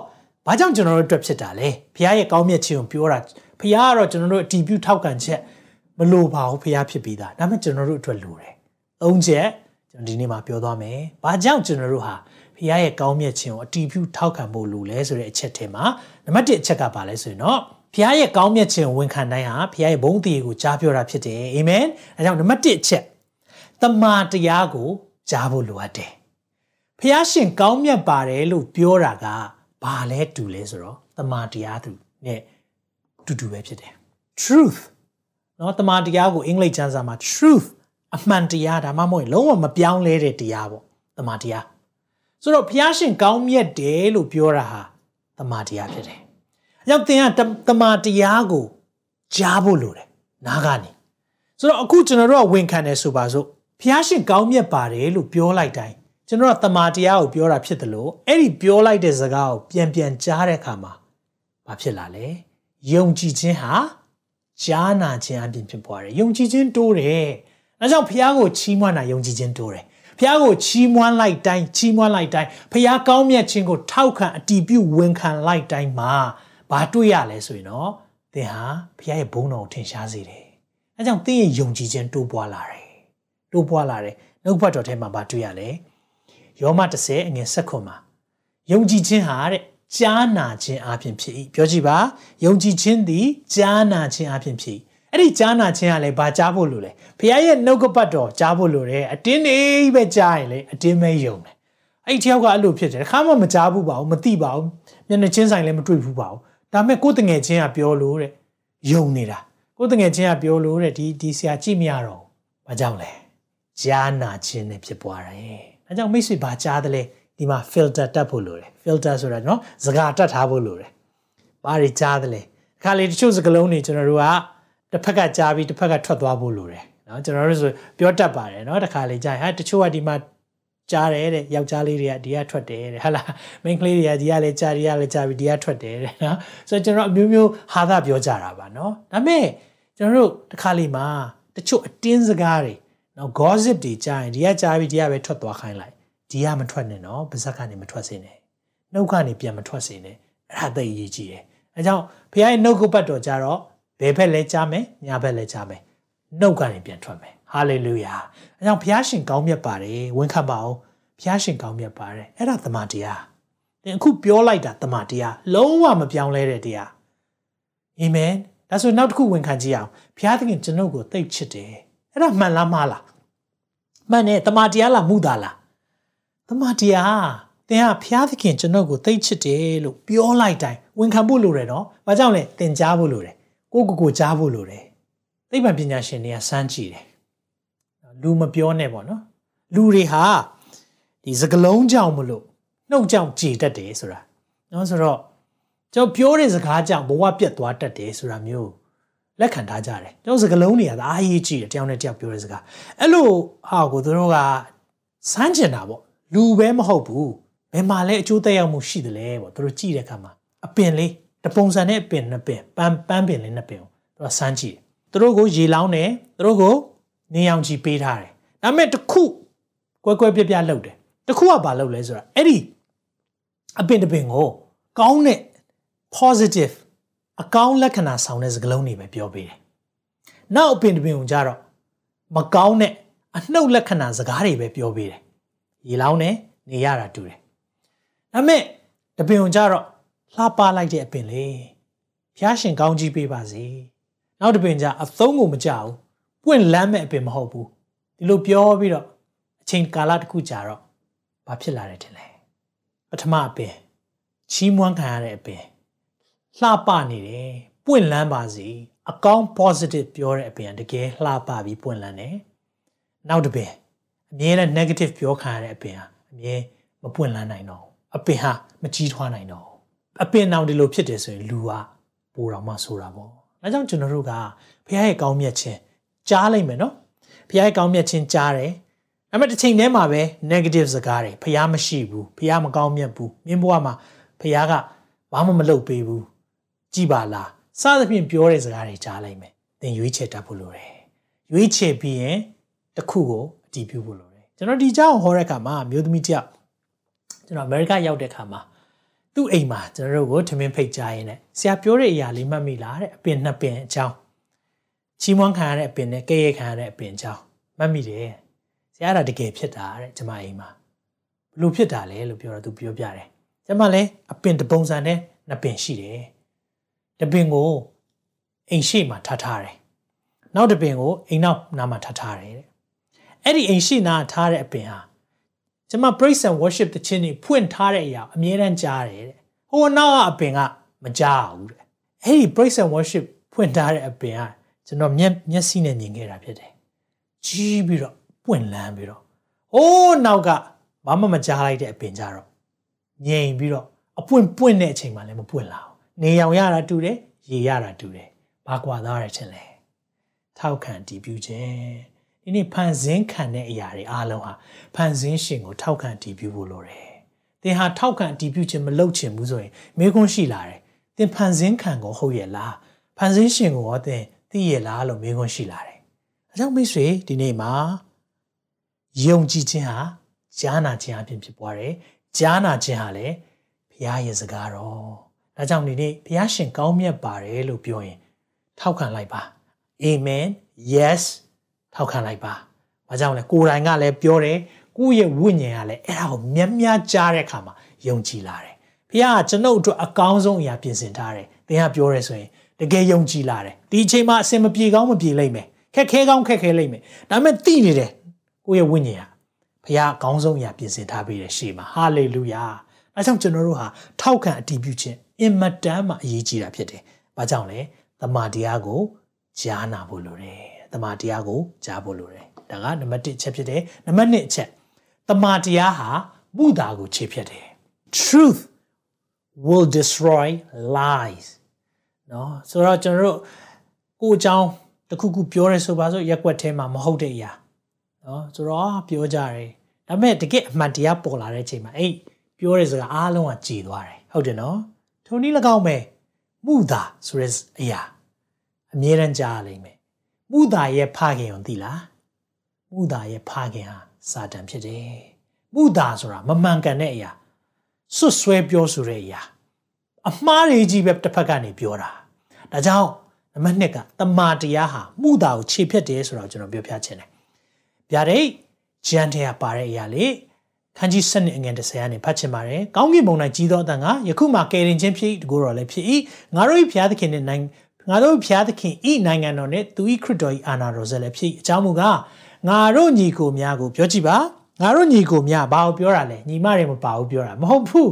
ဘာကြောင့်ကျွန်တော်တို့အတွက်ဖြစ်တာလဲဖယားရဲ့ကောင်းမြတ်ခြင်းကိုပြောတာဖယားကတော့ကျွန်တော်တို့အတီးပြုထောက်ခံချက်မလိုပါဘူးဖယားဖြစ်ပြီးသားဒါပေမဲ့ကျွန်တော်တို့အတွက်လိုတယ်သုံးချက်ကျွန်တော်ဒီနေ့မှာပြောသွားမယ်ဘာကြောင့်ကျွန်တော်တို့ဟာဖခင်ရဲ့ကောင်းမြတ်ခြင်းကိုအတီးပြုထောက်ခံဖို့လိုလဲဆိုတဲ့အချက်ထဲမှာနံပါတ်1အချက်ကပါလဲဆိုရင်တော့ဖခင်ရဲ့ကောင်းမြတ်ခြင်းကိုဝန်ခံတိုင်းဟာဖခင်ရဲ့ဘုန်းတည်ကိုကြားပြောတာဖြစ်တယ်အာမင်အဲကြောင့်နံပါတ်1အချက် တမာတရားကိုကြားဖို့လိုအပ်တယ်။ဖျားရှင်ကောင်းမြတ်ပါတယ်လို့ပြောတာကဘာလဲတူလဲဆိုတော့တမာတရားသူနဲ့တူတူပဲဖြစ်တယ်။ truth နော်တမာတရားကိုအင်္ဂလိပ်ကျမ်းစာမှာ truth အမှန်တရားဒါမှမဟုတ်လုံးဝမပြောင်းလဲတဲ့တရားပေါ့တမာတရားဆိုတော့ဖျားရှင်ကောင်းမြတ်တယ်လို့ပြောတာဟာတမာတရားဖြစ်တယ်။အကြောင်းသင်ကတမာတရားကိုကြားဖို့လိုတယ်နားကနေဆိုတော့အခုကျွန်တော်တို့ကဝန်ခံတယ်ဆိုပါစို့ ဘုရားရှင်ကောင်းမြတ်ပါတယ်လို့ပြောလိုက်တိုင်းကျွန်တော်ကတမာတရားကိုပြောတာဖြစ်တယ်လို့အဲ့ဒီပြောလိုက်တဲ့စကားကိုပြန်ပြန်ကြားတဲ့အခါမှာဘာဖြစ်လာလဲယုံကြည်ခြင်းဟာကြားနာခြင်းအပြင်ဖြစ်ပွားတယ်ယုံကြည်ခြင်းတိုးတယ်အဲကြောင့်ဘုရားကိုချီးမွမ်းတာယုံကြည်ခြင်းတိုးတယ်ဖះကိုချီးမွမ်းလိုက်တိုင်းချီးမွမ်းလိုက်တိုင်းဖះကောင်းမြတ်ခြင်းကိုထောက်ခံအတီးပြုဝန်ခံလိုက်တိုင်းမှာဘာတွေ့ရလဲဆိုရင်တော့သင်ဟာဖះရဲ့ဘုန်းတော်ကိုထင်ရှားစေတယ်။အဲကြောင့်သင်ရဲ့ယုံကြည်ခြင်းတိုးပွားလာတယ်။ တိုးပွားလာတယ်။နှုတ်ဘတ်တော်ထဲမှာဘာတွေ့ရလဲ။ယောမ30အငယ်7မှာယုံကြည်ခြင်းဟာတဲ့ကြားနာခြင်းအပြင်ဖြစ်၏ပြောကြည့်ပါယုံကြည်ခြင်းသည်ကြားနာခြင်းအပြင်ဖြစ်၏အဲ့ဒီကြားနာခြင်းကလည်းဘာကြားဖို့လို့လဲဘုရားရဲ့နှုတ်ကပတ်တော်ကြားဖို့လို့တယ်အတင်းနေပဲကြားရင်လေအတင်းမဲယုံတယ်အဲ့ဒီတယောက်ကအဲ့လိုဖြစ်တယ်တခါမှမကြားဘူးပါဘူးမသိပါဘူးမျက်နှာချင်းဆိုင်လည်းမတွေ့ဘူးပါဘူးဒါပေမဲ့ကိုယ်တငယ်ချင်းကပြောလို့တဲ့ယုံနေတာကိုယ်တငယ်ချင်းကပြောလို့တဲ့ဒီဒီဆရာကြည့်မရတော့ဘူးဘာကြောင့်လဲ ကြားနာခြင်းနဲ့ဖြစ်ပွားတယ်။အဲကြောင့်မိတ်ဆွေဘာကြားသလဲဒီမှာ filter တက်ဖို့လိုတယ်။ filter ဆိုတာနော်စကားတက်ထားဖို့လိုတယ်။ဘာတွေကြားသလဲ။အခါလေတချို့စကားလုံးတွေကျွန်တော်တို့ကတစ်ဖက်ကကြားပြီးတစ်ဖက်ကထွက်သွားဖို့လိုတယ်။နော်ကျွန်တော်တို့ဆိုပြောတတ်ပါတယ်နော်တခါလေကြားရင်ဟာတချို့ကဒီမှာကြားတယ်တဲ့ယောက်ျားလေးတွေကဒီကထွက်တယ်တဲ့ဟာလားမိန်းကလေးတွေကဒီကလည်းကြားဒီကလည်းကြားပြီးဒီကထွက်တယ်တဲ့နော်ဆိုတော့ကျွန်တော်အမျိုးမျိုးဟာသပြောကြတာပါနော်ဒါပေမဲ့ကျွန်တော်တို့တစ်ခါလေးမှာတချို့အတင်းစကားတွေ နော် gossip တွေကြားရင်ဒီကကြားပြီးဒီကပဲထွက်သွားခိုင်းလိုက်ဒီကမထွက်နဲ့နော်ပါဇက်ကနေမထွက်စေနဲ့နှုတ်ကနေပြန်မထွက်စေနဲ့အဲ့ဒါသိအရေးကြီးတယ်အဲကြောင့်ဖခင်ရဲ့နှုတ်ကပတ်တော်ကြတော့ဘယ်ဘက်လဲကြားမယ်ညာဘက်လဲကြားမယ်နှုတ်ကနေပြန်ထွက်မယ်ဟာလေလုယာအဲကြောင့်ဖခင်ရှင်ကောင်းမြတ်ပါတယ်ဝန်ခံပါအောင်ဖခင်ရှင်ကောင်းမြတ်ပါတယ်အဲ့ဒါတမန်တရားသင်အခုပြောလိုက်တာတမန်တရားလုံးဝမပြောင်းလဲတဲ့တရားအာမင်ဒါဆိုနောက်တစ်ခုဝန်ခံကြည့်အောင်ဖခင်သခင်ကျွန်ုပ်ကိုသိချစ်တယ် အဲ့ဒါမှန်လားမှားလားမှန်တယ်တမန်တရားလားမူတာလားတမန်တရားသင်ကဘုရားသခင်ကျွန်ုပ်ကိုသိချစ်တယ်လို့ပြောလိုက်တိုင်းဝန်ခံဖို့လိုတယ်နော်။ဘာကြောင့်လဲသင်ကြားဖို့လိုတယ်ကိုကိုကိုကြားဖို့လိုတယ်သိပ္ပံပညာရှင်တွေကစမ်းကြည့်တယ်လူမပြောနဲ့ပေါ့နော်လူတွေဟာဒီစကလုံးကြောင့်မလို့နှုတ်ကြောင့်ကြည်တတ်တယ်ဆိုတာနော်ဆိုတော့ကျွန်တော်ပြောတဲ့စကားကြောင့်ဘဝပြတ်သွားတတ်တယ်ဆိုတာမျိုး လက်ခံထားကြတယ်ကျွန်တော်စကလုံးတွေကအားကြီးကြည့်တယ်တယောက်နဲ့တယောက်ပြောတဲ့စကားအဲ့လိုဟာကိုသူတို့ကစမ်းကျင်တာပေါ့လူပဲမဟုတ်ဘူးဘယ်မှာလဲအကျိုးသက်ရောက်မှုရှိတယ်လဲပေါ့သူတို့ကြည့်တဲ့အခါမှာအပင်လေးတပုံစံနဲ့ပင်နှစ်ပင်ပန်းပန်းပင်လေးနှစ်ပင်ကိုသူကစမ်းကြည့်တယ်သူတို့ကိုရေလောင်းတယ်သူတို့ကိုနေအောင်ကြည့်ပေးထားတယ်ဒါပေမဲ့တစ်ခုကွဲကွဲပြားပြားလုပ်တယ်တစ်ခုကဘာလုပ်လဲဆိုတာအဲ့ဒီအပင်တပင်ကိုကောင်းတဲ့ positive အကောင်းလက္ခဏာဆောင်တဲ့စကားလုံးတွေပဲပြောပေးတယ်။နောက်အပင်တပင်ကိုကြတော့မကောင်းတဲ့အနှုတ်လက္ခဏာစကားတွေပဲပြောပေးတယ်။ရေလောင်းနဲ့နေရတာတူတယ်။ဒါပေမဲ့တပင်ကိုကြတော့လှပလိုက်တဲ့အပင်လေ။ဖျားရှင်ကောင်းကြီးပေးပါစေ။နောက်တပင်ကြအသုံးကိုမကြဘူး။ပွင့်လန်းမဲ့အပင်မဟုတ်ဘူး။ဒီလိုပြောပြီးတော့အချိန်ကာလတစ်ခုကြာတော့ဘာဖြစ်လာတယ်ထင်လဲ။ပထမအပင်ချီးမွမ်းခံရတဲ့အပင် လှပနေတယ်ပွင့်လန်းပါစေအကောင်း positive ပြောတဲ့အပင်တကယ်လှပပြီးပွင့်လန်းတယ်နောက်တစ်ပင်အမြဲတမ်း negative ပြောခံရတဲ့အပင်ဟာအမြဲမပွင့်လန်းနိုင်တော့အပင်ဟာမကြီးထွားနိုင်တော့အပင်နောင်ဒီလိုဖြစ်တယ်ဆိုရင်လူကပိုတော်မှဆိုတာပေါ့ဒါကြောင့်ကျွန်တော်တို့ကဘုရားရဲ့ကောင်းမြတ်ခြင်းကြားလိုက်မယ်နော်ဘုရားရဲ့ကောင်းမြတ်ခြင်းကြားတယ်ဒါပေမဲ့တစ်ချိန်တည်းမှာပဲ negative စကားတွေဘုရားမရှိဘူးဘုရားမကောင်းမြတ်ဘူးမင်းဘဝမှာဘုရားကဘာမှမလုပ်ပေးဘူး ကြည်ပါလားစသဖြင့်ပြောတဲ့စကားတွေကြားလိုက်မယ်သင်ရွေးချယ်တတ်ဖို့လိုတယ်ရွေးချယ်ပြီးရင်တစ်ခုကိုအတည်ပြုဖို့လိုတယ်ကျွန်တော်ဒီကြောင်ဟောတဲ့အခါမှာမျိုးသမီးတယောက်ကျွန်တော်အမေရိကရောက်တဲ့အခါမှာသူ့အိမ်မှာကျွန်တော်တို့ကိုထမင်းဖိတ်ကြားရင်းနဲ့ဆရာပြောတဲ့အရာလေးမှတ်မိလားတဲ့အပင်နှစ်ပင်အကြောင်းချီးမွမ်းခံရတဲ့အပင်နဲ့ကဲ့ရဲ့ခံရတဲ့အပင်အကြောင်းမှတ်မိတယ်ဆရာကတကယ်ဖြစ်တာတဲ့ကျွန်မအိမ်မှာဘလို့ဖြစ်တာလဲလို့ပြောတော့သူပြောပြတယ်ကျွန်မလည်းအပင်တပုံစံနဲ့နှစ်ပင်ရှိတယ် တပင်ကိုအိမ်ရှိမှထားထားတယ်နောက်တပင်ကိုအိမ်နောက်နားမှာထားထားတယ်တဲ့အဲ့ဒီအိမ်ရှိနားထားတဲ့အပင်ဟာကျွန်မ praise and worship တခြင်းတွေဖွင့်ထားတဲ့အရာအမြဲတမ်းကြားတယ်တဲ့ဟိုနောက်ကအပင်ကမကြားဘူးတဲ့အဲ့ဒီ praise and worship ဖွင့်ထားတဲ့အပင်ကကျွန်တော်မျက်မျက်စိနဲ့မြင်ခဲ့တာဖြစ်တယ်ကြီးပြီးတော့ပွင့်လန်းပြီးတော့အိုးနောက်ကဘာမှမကြားလိုက်တဲ့အပင်ကြတော့ငြိမ်ပြီးတော့အပွင့်ပွင့်တဲ့အချိန်မှလည်းမပွင့်လာဘူး နေရောင်ရတာတူတယ်ရေရတာတူတယ်ဘာကွာသားရချင်းလဲထောက်ခံတည်ပြုခြင်းဒီနေ့ဖန်ဆင်းခံတဲ့အရာတွေအားလုံးဟာဖန်ဆင်းရှင်ကိုထောက်ခံတည်ပြုဖို့လိုတယ်သင်ဟာထောက်ခံတည်ပြုခြင်းမလုပ်ချင်ဘူးဆိုရင်မေးခွန်းရှိလာတယ်သင်ဖန်ဆင်းခံကိုဟုတ်ရဲ့လားဖန်ဆင်းရှင်ကိုရောသင်သိရဲ့လားလို့မေးခွန်းရှိလာတယ်အဲကြောင့်မိတ်ဆွေဒီနေ့မှာယုံကြည်ခြင်းဟာကြားနာခြင်းအပြင်ဖြစ်ပွားတယ်ကြားနာခြင်းဟာလည်းဘုရားရဲ့စကားတော် ဒါကြောင့်ဒီနေ့ဘုရားရှင်ကောင်းမြတ်ပါတယ်လို့ပြောရင် ထောက်ခံလိုက်ပါ Amen yes ထောက်ခံလိုက်ပါဘာကြောင့်လဲကိုယ်တိုင်ကလည်းပြောတယ်ကိုယ့်ရဲ့ဝိညာဉ်ကလည်းအဲ့ဒါကိုမြတ်မြတ်ကြားတဲ့အခါမှာယုံကြည်လာတယ်ဘုရားကကျွန်ုပ်အတွက်အကောင်းဆုံးအရာပြင်ဆင်ထားတယ်သင်ကပြောရဲဆိုရင်တကယ်ယုံကြည်လာတယ်ဒီအချိန်မှာအစင်မပြေကောင်းမပြေလိမ့်မယ်ခက်ခဲကောင်းခက်ခဲလိမ့်မယ်ဒါပေမဲ့သိနေတယ်ကိုယ့်ရဲ့ဝိညာဉ်ကဘုရားအကောင်းဆုံးအရာပြင်ဆင်ထားပေးတယ်ရှေ့မှာဟာလေလုယာအဲကြောင့်ကျွန်တော်တို့ဟာထောက်ခံအတည်ပြုခြင်းအင်မတန်မှအရေးကြီးတာဖြစ်တယ်။ဘာကြောင့်လဲ။တမန်တရားကိုကြားနာဖို့လိုတယ်။တမန်တရားကိုကြားဖို့လိုတယ်။ဒါကနံပါတ်1ချက်ဖြစ်တယ်။နံပါတ်2အချက်တမန်တရားဟာမုသာကိုခြေဖြတ်တယ်။ Truth will destroy lies နော်ဆိုတော့ကျွန်တော်တို့ကိုအကြောင်းတခုခုပြောရဲဆိုပါဆိုရက်ွက်ထဲမှာမဟုတ်တဲ့အရာနော်ဆိုတော့ပြောကြတယ်ဒါပေမဲ့တကယ်အမှန်တရားပေါ်လာတဲ့အချိန်မှာအဲ့ပြောရဲစကားအားလုံးကကြည်သွားတယ်ဟုတ်တယ်နော် ထိုနည်း၎င်းပဲမှုသာဆိုတဲ့အရာအမြဲတမ်းကြားရလိမ့်မယ်မှုသာရဲ့ဖခင်ကိုသိလားမှုသာရဲ့ဖခင်ဟာစာတန်ဖြစ်တယ်မှုသာဆိုတာမမှန်ကန်တဲ့အရာဆွတ်ဆွဲပြောဆိုတဲ့အရာအမှားတွေကြီးပဲတစ်ဖက်ကနေပြောတာဒါကြောင့်နံပါတ်1ကတမာတရားဟာမှုသာကိုခြေဖြတ်တယ်ဆိုတော့ကျွန်တော်ပြောပြချင်တယ်ဗျာဒိတ်ဂျန်တဲ့ပါတဲ့အရာလေ ခန်းကြီး7အငယ်30ကနေဖတ်ချင်ပါတယ်။ကောင်းကင်ဘုံ၌ကြီးသောအတန်ကယခုမှကယ်တင်ခြင်းဖြစ်တကူတော်လည်းဖြစ်၏။ငါတို့၏ဘုရားသခင်နှင့်နိုင်ငါတို့ဘုရားသခင်ဤနိုင်ငံတော်နှင့်သူ၏ခရစ်တော်၏အာဏာတော်ဆက်လည်းဖြစ်အကြောင်းမူကားငါတို့ညီကိုများကိုပြောကြည့်ပါငါတို့ညီကိုများဘာကိုပြောတာလဲညီမတွေမပါဘူးပြောတာမဟုတ်ဘူး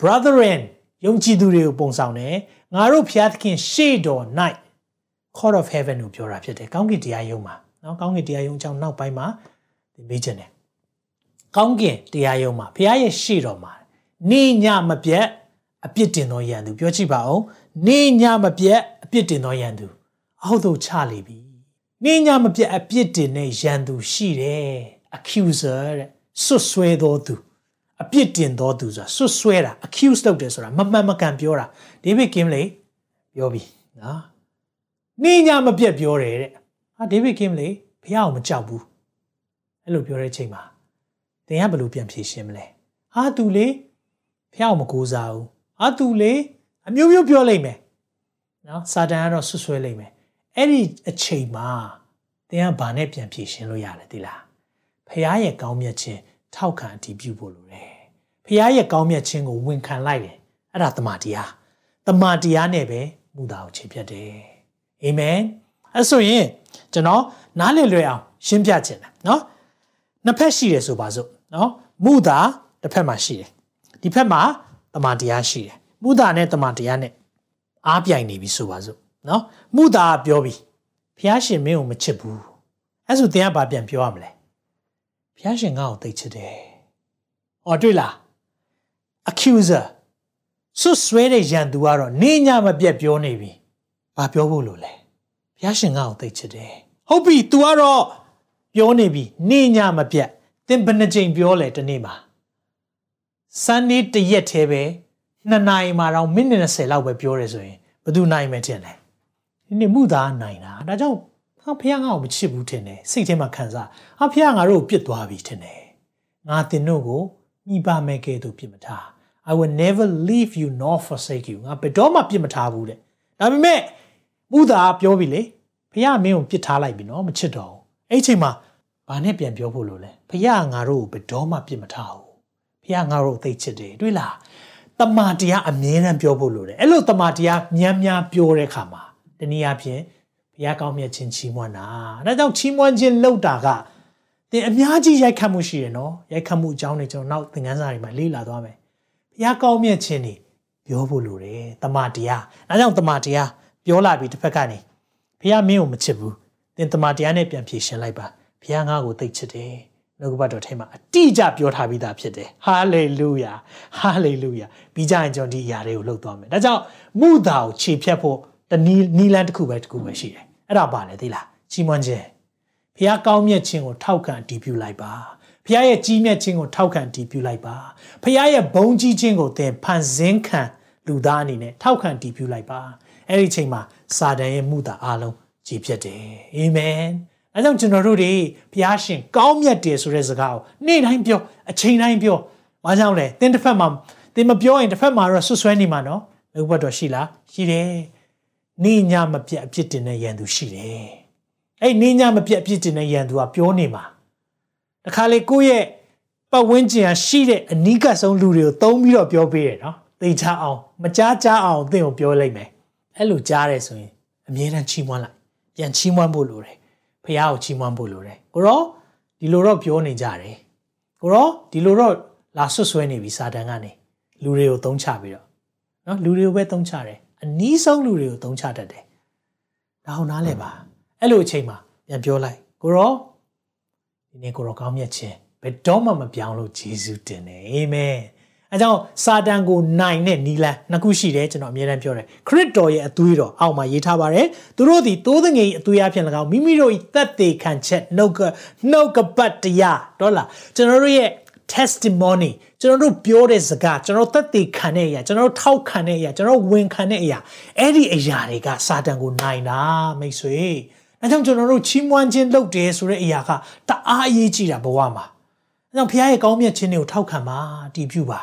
brethren ယုံကြည်သူတွေကိုပုံဆောင်တယ်ငါတို့ဘုရားသခင်ရှေ့တော် night court of heaven ကိုပြောတာဖြစ်တယ်ကောင်းကင်တရားယုံမှာနော်ကောင်းကင်တရားယုံအကြောင်းနောက်ပိုင်းမှာသင်မေးချင်တယ် ကောင်းကင်တရားရုံးမှာဘုရားရဲ့ရှေ့တော်မှာနေညမပြတ်အပြစ်တင်သောယံသူပြောကြည့်ပါဦးနေညမပြတ်အပြစ်တင်သောယံသူအောက်သို့ချလေပြီနေညမပြတ်အပြစ်တင်တဲ့ယံသူရှိတယ် accuser တဲ့ဆွဆွဲသောသူအပြစ်တင်သောသူဆိုတာဆွဆွဲတာ accuse လုပ်တယ်ဆိုတာမမှန်မကန်ပြောတာဒေးဗစ်ကင်းလေပြောပြီနော်နေညမပြတ်ပြောတယ်တဲ့ဟာဒေးဗစ်ကင်းလေဘုရားကိုမကြောက်ဘူးအဲ့လိုပြောတဲ့ချိန်မှာ သင်ကဘယ်လိုပြန်ဖြေရှင်းမလဲဟာသူလေဖះအောင်မကူစားဘူးဟာသူလေအမျိုးမျိုးပြောလိုက်မယ်နော်စာတန်ကတော့ဆွဆွဲလိုက်မယ်အဲ့ဒီအချိန်မှာသင်ကဘာနဲ့ပြန်ဖြေရှင်းလို့ရလဲသိလားဖះရဲ့ကောင်းမြတ်ခြင်းထောက်ခံအတည်ပြုဖို့လိုတယ်ဖះရဲ့ကောင်းမြတ်ခြင်းကိုဝန်ခံလိုက်တယ်အဲ့ဒါတမန်တရားတမန်တရားနဲ့ပဲမူတာကိုခြေဖြတ်တယ်အာမင်အဲ့ဆိုရင်ကျွန်တော်နားလည်လွယ်အောင်ရှင်းပြခြင်းတယ်နော်နှစ်ဖက်ရှိတယ်ဆိုပါစို့ နော်မူတာတစ်ဖက်မှာရှိတယ်ဒီဖက်မှာတမန်တရားရှိတယ်မူတာနဲ့တမန်တရားနဲ့အားပြိုင်နေပြီဆိုပါစို့နော်မူတာကပြောပြီဖះရှင်မင်းကိုမချစ်ဘူးအဲ့ဆိုသင်ကဘာပြန်ပြောရမလဲဖះရှင်ငါ့ကိုသိချစ်တယ်။အော်တွေ့လား accuser ဆွဆွဲတဲ့ရန်သူကတော့နေညမပြတ်ပြောနေပြီ။ဘာပြောဖို့လို့လဲ။ဘုရားရှင်ငါ့ကိုသိချစ်တယ်။ဟုတ်ပြီ तू ကတော့ပြောနေပြီနေညမပြတ် သင်ဘယ်နှကြိမ်ပြောလဲတနေ့မှာ။ Sunday တရက်သေးပဲနှစ်နာရီမှာတော့မိနစ်20လောက်ပဲပြောရဲဆိုရင်ဘယ်သူနိုင်မယ်ထင်လဲ။ဒီနေ့မှုသားနိုင်တာ။ဒါကြောင့်ဟာဖះငါ့ကိုမချစ်ဘူးထင်တယ်စိတ်ထဲမှာခံစားဟာဖះငါတို့ကိုပြစ်သွားပြီထင်တယ်ငါတင်တို့ကိုမိပါမဲ့ကဲ့သို့ပြစ်မထား I will never leave you nor forsake you ငါဘယ်တော့မှပြစ်မထားဘူးတဲ့ဒါပေမဲ့မူသားပြောပြီလေဖះမင်းကိုပြစ်ထားလိုက်ပြီနော်မချစ်တော့ဘူးအဲ့ချိန်မှာ ဘာနဲ့ပြန်ပြောဖို့လို့လဲဖះငါတို့ကိုဘယ်တော့မှပြစ်မထားဘူးဖះငါတို့သိချစ်တယ်တွေ့လားတမာတရားအမြဲတမ်းပြောဖို့လိုတယ်အဲ့လိုတမာတရားများများပြောတဲ့အခါမှာတနည်းအားဖြင့်ဘုရားကောင်းမြတ်ခြင်းချီးမွမ်းတာဒါကြောင့်ချီးမွမ်းခြင်းလုပ်တာကသင်အများကြီးရိုက်ခတ်မှုရှိတယ်နော်ရိုက်ခတ်မှုအကြောင်းတွေကျွန်တော်နောက်သင်ခန်းစာတွေမှာလေ့လာသွားမယ်ဘုရားကောင်းမြတ်ခြင်းတွေပြောဖို့လိုတယ်တမန်တရားဒါကြောင့်တမန်တရားပြောလာပြီးတစ်ဖက်ကနေဘုရားမင်းကိုမချစ်ဘူးသင်တမန်တရားနဲ့ပြန်ဖြေရှင်းလိုက်ပါ ဘုရားငါ့ကိုသိချစ်တယ်နှုတ်ကပတ်တော်ထဲမှာအတိအကျပြောထားပြီးသားဖြစ်တယ်ဟာလေလုယာဟာလေလုယာပြီးကြရင်ကျွန်တော်ဒီအရာတွေကိုလှုပ်သွားမယ်ဒါကြောင့်မုသာကိုခြေဖြတ်ဖို့တနည်းနီလန်တစ်ခုပဲတစ်ခုပဲရှိတယ်အဲ့ဒါပါလေသိလားချီးမွမ်းခြင်းဖះကောင်းမြတ်ခြင်းကိုထောက်ခံတည်ပြုလိုက်ပါဖះရဲ့ကြီးမြတ်ခြင်းကိုထောက်ခံတည်ပြုလိုက်ပါဖះရဲ့ဘုံကြီးခြင်းကိုသင်ဖန်ဆင်းခံလူသားအနေနဲ့ထောက်ခံတည်ပြုလိုက်ပါအဲ့ဒီချိန်မှာစာတန်ရဲ့မှုတာအားလုံးကြည်ပြတ်တယ်အာမင် အဲကြောင့်ကျွန်တော်တို့တွေဘုရားရှင်ကောင်းမြတ်တယ်ဆိုတဲ့စကားကိုနေ့တိုင်းပြောအချိန်တိုင်းပြောဘာကြောင့်လဲသင်တစ်ဖက်မှာသင်မပြောရင်တစ်ဖက်မှာတော့ဆွဆွဲနေမှာနော်ဘုဘတ်တော်ရှိလားရှိတယ်နေညမပြတ်အပြစ်တင်တဲ့ရန်သူရှိတယ်အဲ့နေညမပြတ်အပြစ်တင်တဲ့ရန်သူကပြောနေမှာတခါလေကိုယ့်ရဲ့ပတ်ဝန်းကျင်ကရှိတဲ့အနီးကပ်ဆုံးလူတွေကိုသုံးပြီးတော့ပြောပေးတယ်နော်သိချအောင်မကြားကြားအောင်သင်ကိုပြောလိုက်မယ်အဲ့လိုကြားတယ်ဆိုရင်အမြဲတမ်းချီးမွမ်းလိုက်ပြန်ချီးမွမ်းဖို့လိုတယ် ဖះကိုချီးမွမ်းဖို့လိုတယ်ကိုရောဒီလိုတော့ပြောနေကြတယ်ကိုရောဒီလိုတော့လာဆွတ်ဆွဲနေပြီစာတန်ကနေလူတွေကိုသုံးချပြီးတော့နော်လူတွေကိုပဲသုံးချတယ်အနီးဆုံးလူတွေကိုသုံးချတတ်တယ်ဒါအောင်နားလဲပါအဲ့လိုအချိန်မှာပြန်ပြောလိုက်ကိုရောဒီနေ့ကိုရောကောင်းမြတ်ခြင်းဘယ်တော့မှမပြောင်းလို့ဂျေဇုတင်တယ်အာမင် အဲကြောင့်စာတန်ကိုနိုင်တဲ့နီလန်နှစ်ခုရှိတယ်ကျွန်တော်အမြဲတမ်းပြောတယ်ခရစ်တော်ရဲ့အသွေးတော်အောက်မှာရေးထားပါတယ်သူတို့ဒီသိုးသငယ်အသွေးအဖြစ်၎င်းမိမိတို့ဤသက်သေခံချက်နှုတ်ကနှုတ်ကပတ်တရားတော့လားကျွန်တော်တို့ရဲ့ testimony ကျွန်တော်တို့ပြောတဲ့စကားကျွန်တော်သက်သေခံတဲ့အရာကျွန်တော်ထောက်ခံတဲ့အရာကျွန်တော်ဝန်ခံတဲ့အရာအဲ့ဒီအရာတွေကစာတန်ကိုနိုင်တာမိတ်ဆွေအဲကြောင့်ကျွန်တော်တို့ချီးမွမ်းခြင်းလုပ်တယ်ဆိုတဲ့အရာကတအားအရေးကြီးတာဘဝမှာအဲကြောင့်ဘုရားရဲ့ကောင်းမြတ်ခြင်းတွေကိုထောက်ခံပါတည်ပြုပါ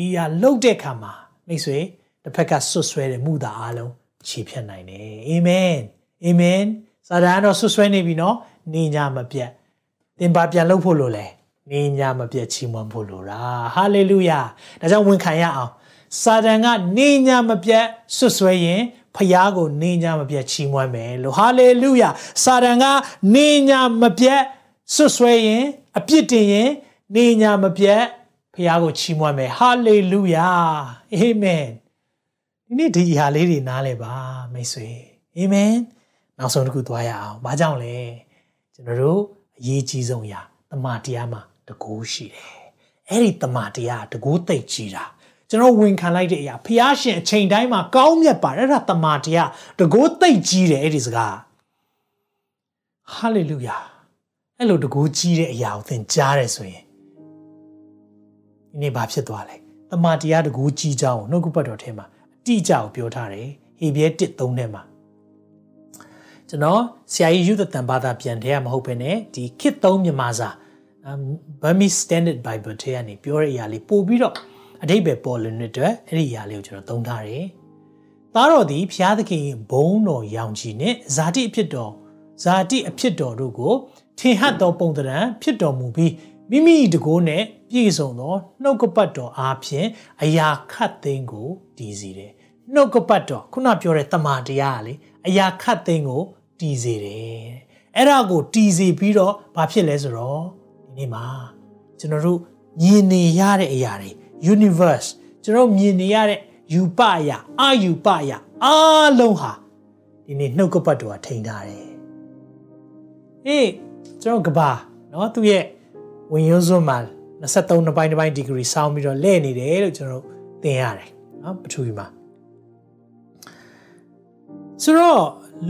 ဒီအရာလုပ်တဲ့ခါမှာမိတ်ဆွေတစ်ဖက်ကဆွတ်ဆွဲတဲ့မှုသာအားလုံးခြေဖြတ်နိုင်တယ်အာမင်အာမင်စာတန်တော့ဆွတ်ဆွဲနေပြီနော်နေညမပြတ်သင်ပါပြန်လုပ်ဖို့လို့လဲနေညမပြတ်ချီးမွမ်းဖို့လိုတာဟာလေလုယာဒါကြောင့်ဝန်ခံရအောင်စာတန်ကနေညမပြတ်ဆွတ်ဆွဲရင်ဖယားကိုနေညမပြတ်ချီးမွမ်းမယ်လို့ဟာလေလုယာစာတန်ကနေညမပြတ်ဆွတ်ဆွဲရင်အပြစ်တင်ရင်နေညမပြတ် ဖယားကိုချီးမွမ်းမယ်ဟာလေလုယာအာမင်ဒီနေ့ဒီအရာလေးတွေနားလဲပါမိတ်ဆွေအာမင်နောက်ဆုံးတစ်ခုသွားရအောင်ဘာကြောင့်လဲကျွန်တော်တို့အရေးကြီးဆုံးအရာတမန်တရားမှာတကူရှိတယ်အဲ့ဒီတမန်တရားတကူသိပ်ကြီးတာကျွန်တော်ဝန်ခံလိုက်တဲ့အရာဖះရှင်အချိန်တိုင်းမှာကောင်းမြတ်ပါတယ်အဲ့ဒါတမန်တရားတကူသိပ်ကြီးတယ်အဲ့ဒီစကားဟာလေလုယာအဲ့လိုတကူကြီးတဲ့အရာကိုသင်ကြားတယ်ဆိုရင် ဒီနေ့ဘာဖြစ်သွားလဲတမန်တရားတကူကြီးကြောင်းနှုတ်ကပတ်တော်ထဲမှာအတိအကျကိုပြောထားတယ်ဟေဘရဲ1:3ထဲမှာကျွန်တော်ဆရာကြီးယူသတန်ဘာသာပြန်တဲ့မဟုတ်ဘဲနဲ့ဒီခေတ်သုံးမြန်မာစာ Burmese Standard Bible ထဲကနေပြောတဲ့အရာလေးပို့ပြီးတော့အတိတ်ပဲပေါ်လွင်တဲ့အတွက်အဲ့ဒီအရာလေးကိုကျွန်တော်သုံးထားတယ်။သားတော်သည်ဖျားသခင်ဘုံတော်ရောင်ကြီးနဲ့ဇာတိအဖြစ်တော်ဇာတိအဖြစ်တော်တို့ကိုထင်ဟပ်သောပုံသဏ္ဍာန်ဖြစ်တော်မူပြီး မိမိတကိုးနဲ့ပြည့်စုံသောနှုတ်ကပတ်တော်အားဖြင့်အရာခတ်သိမ်းကိုတည်စေတယ်။နှုတ်ကပတ်တော်ခုနပြောတဲ့တမန်တရားကလေအရာခတ်သိမ်းကိုတည်စေတယ်။အဲ့ဒါကိုတည်စေပြီးတော့ဘာဖြစ်လဲဆိုတော့ဒီနေ့မှာကျွန်တော်တို့မြင်နေရတဲ့အရာတွေ universe ကျွန်တော်မြင်နေရတဲ့ယူပအရာအယူပအရာအလုံးဟာဒီနေ့နှုတ်ကပတ်တော်ကထိန်ထားတယ်။အေးကျွန်တော်ကဘာနော်သူ့ရဲ့ ဝင်ရွန်းစွန်းမှာ23နှစ်ပိုင်းတစ်ပိုင်းဒီဂရီဆောင်းပြီးတော့လဲ့နေတယ်လို့ကျွန်တော်သင်ရတယ်နော်ပထဝီမှာဆိုတော့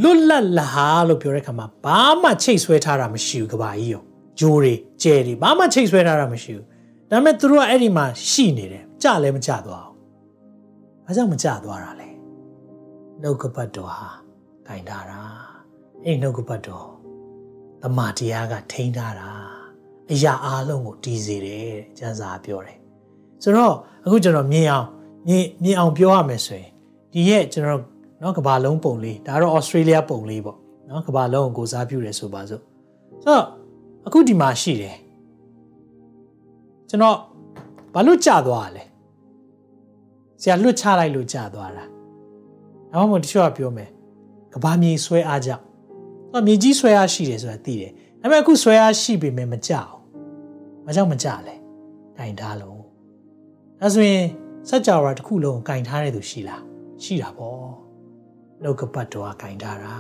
လွတ်လပ်လာလို့ပြောတဲ့ခါမှာဘာမှချိတ်ဆွဲထားတာမရှိဘူးကဘာကြီးရောဂျိုးတွေကျဲတွေဘာမှချိတ်ဆွဲထားတာမရှိဘူးဒါပေမဲ့သူတို့ကအဲ့ဒီမှာရှိနေတယ်ကြလည်းမကြသွားဘူးဘာကြောင့်မကြသွားတာလဲနှုတ်ကပတ်တော်ဟာဂိုင်တာတာအဲ့ဒီနှုတ်ကပတ်တော်တမန်တရားကထိန်းထားတာ အရာအားလုံးကိုတည်စေတယ်ကျမ်းစာပြောတယ်ဆိုတော့အခုကျွန်တော်မြင်အောင်မြင်မြင်အောင်ပြောရမယ်ဆိုရင်ဒီရဲ့ကျွန်တော်เนาะကဘာလုံးပုံလေးဒါတော့ Australia ပုံလေးပေါ့เนาะကဘာလုံးကိုကိုစားပြုတယ်ဆိုပါစို့ဆိုတော့အခုဒီမှာရှိတယ်ကျွန်တော်ဘာလို့ကြာသွားလဲဆရာလွတ်ချလိုက်လို့ကြာသွားတာဒါမှမဟုတ်တချို့ကပြောမယ်ကဘာမြေဆွဲအားကြောင့်တော့မြေကြီးဆွဲအားရှိတယ်ဆိုတာသိတယ်ဒါပေမဲ့အခုဆွဲအားရှိပေမဲ့မကြအော င်မကြောင့်မကြလဲကင်ထားလို့ဒါဆိုရင်စัจ java တစ်ခုလုံးကင်ထားတဲ့သူရှိလားရှိတာပေါ့နှုတ်ကပတ်တော်ကကင်ထားတာ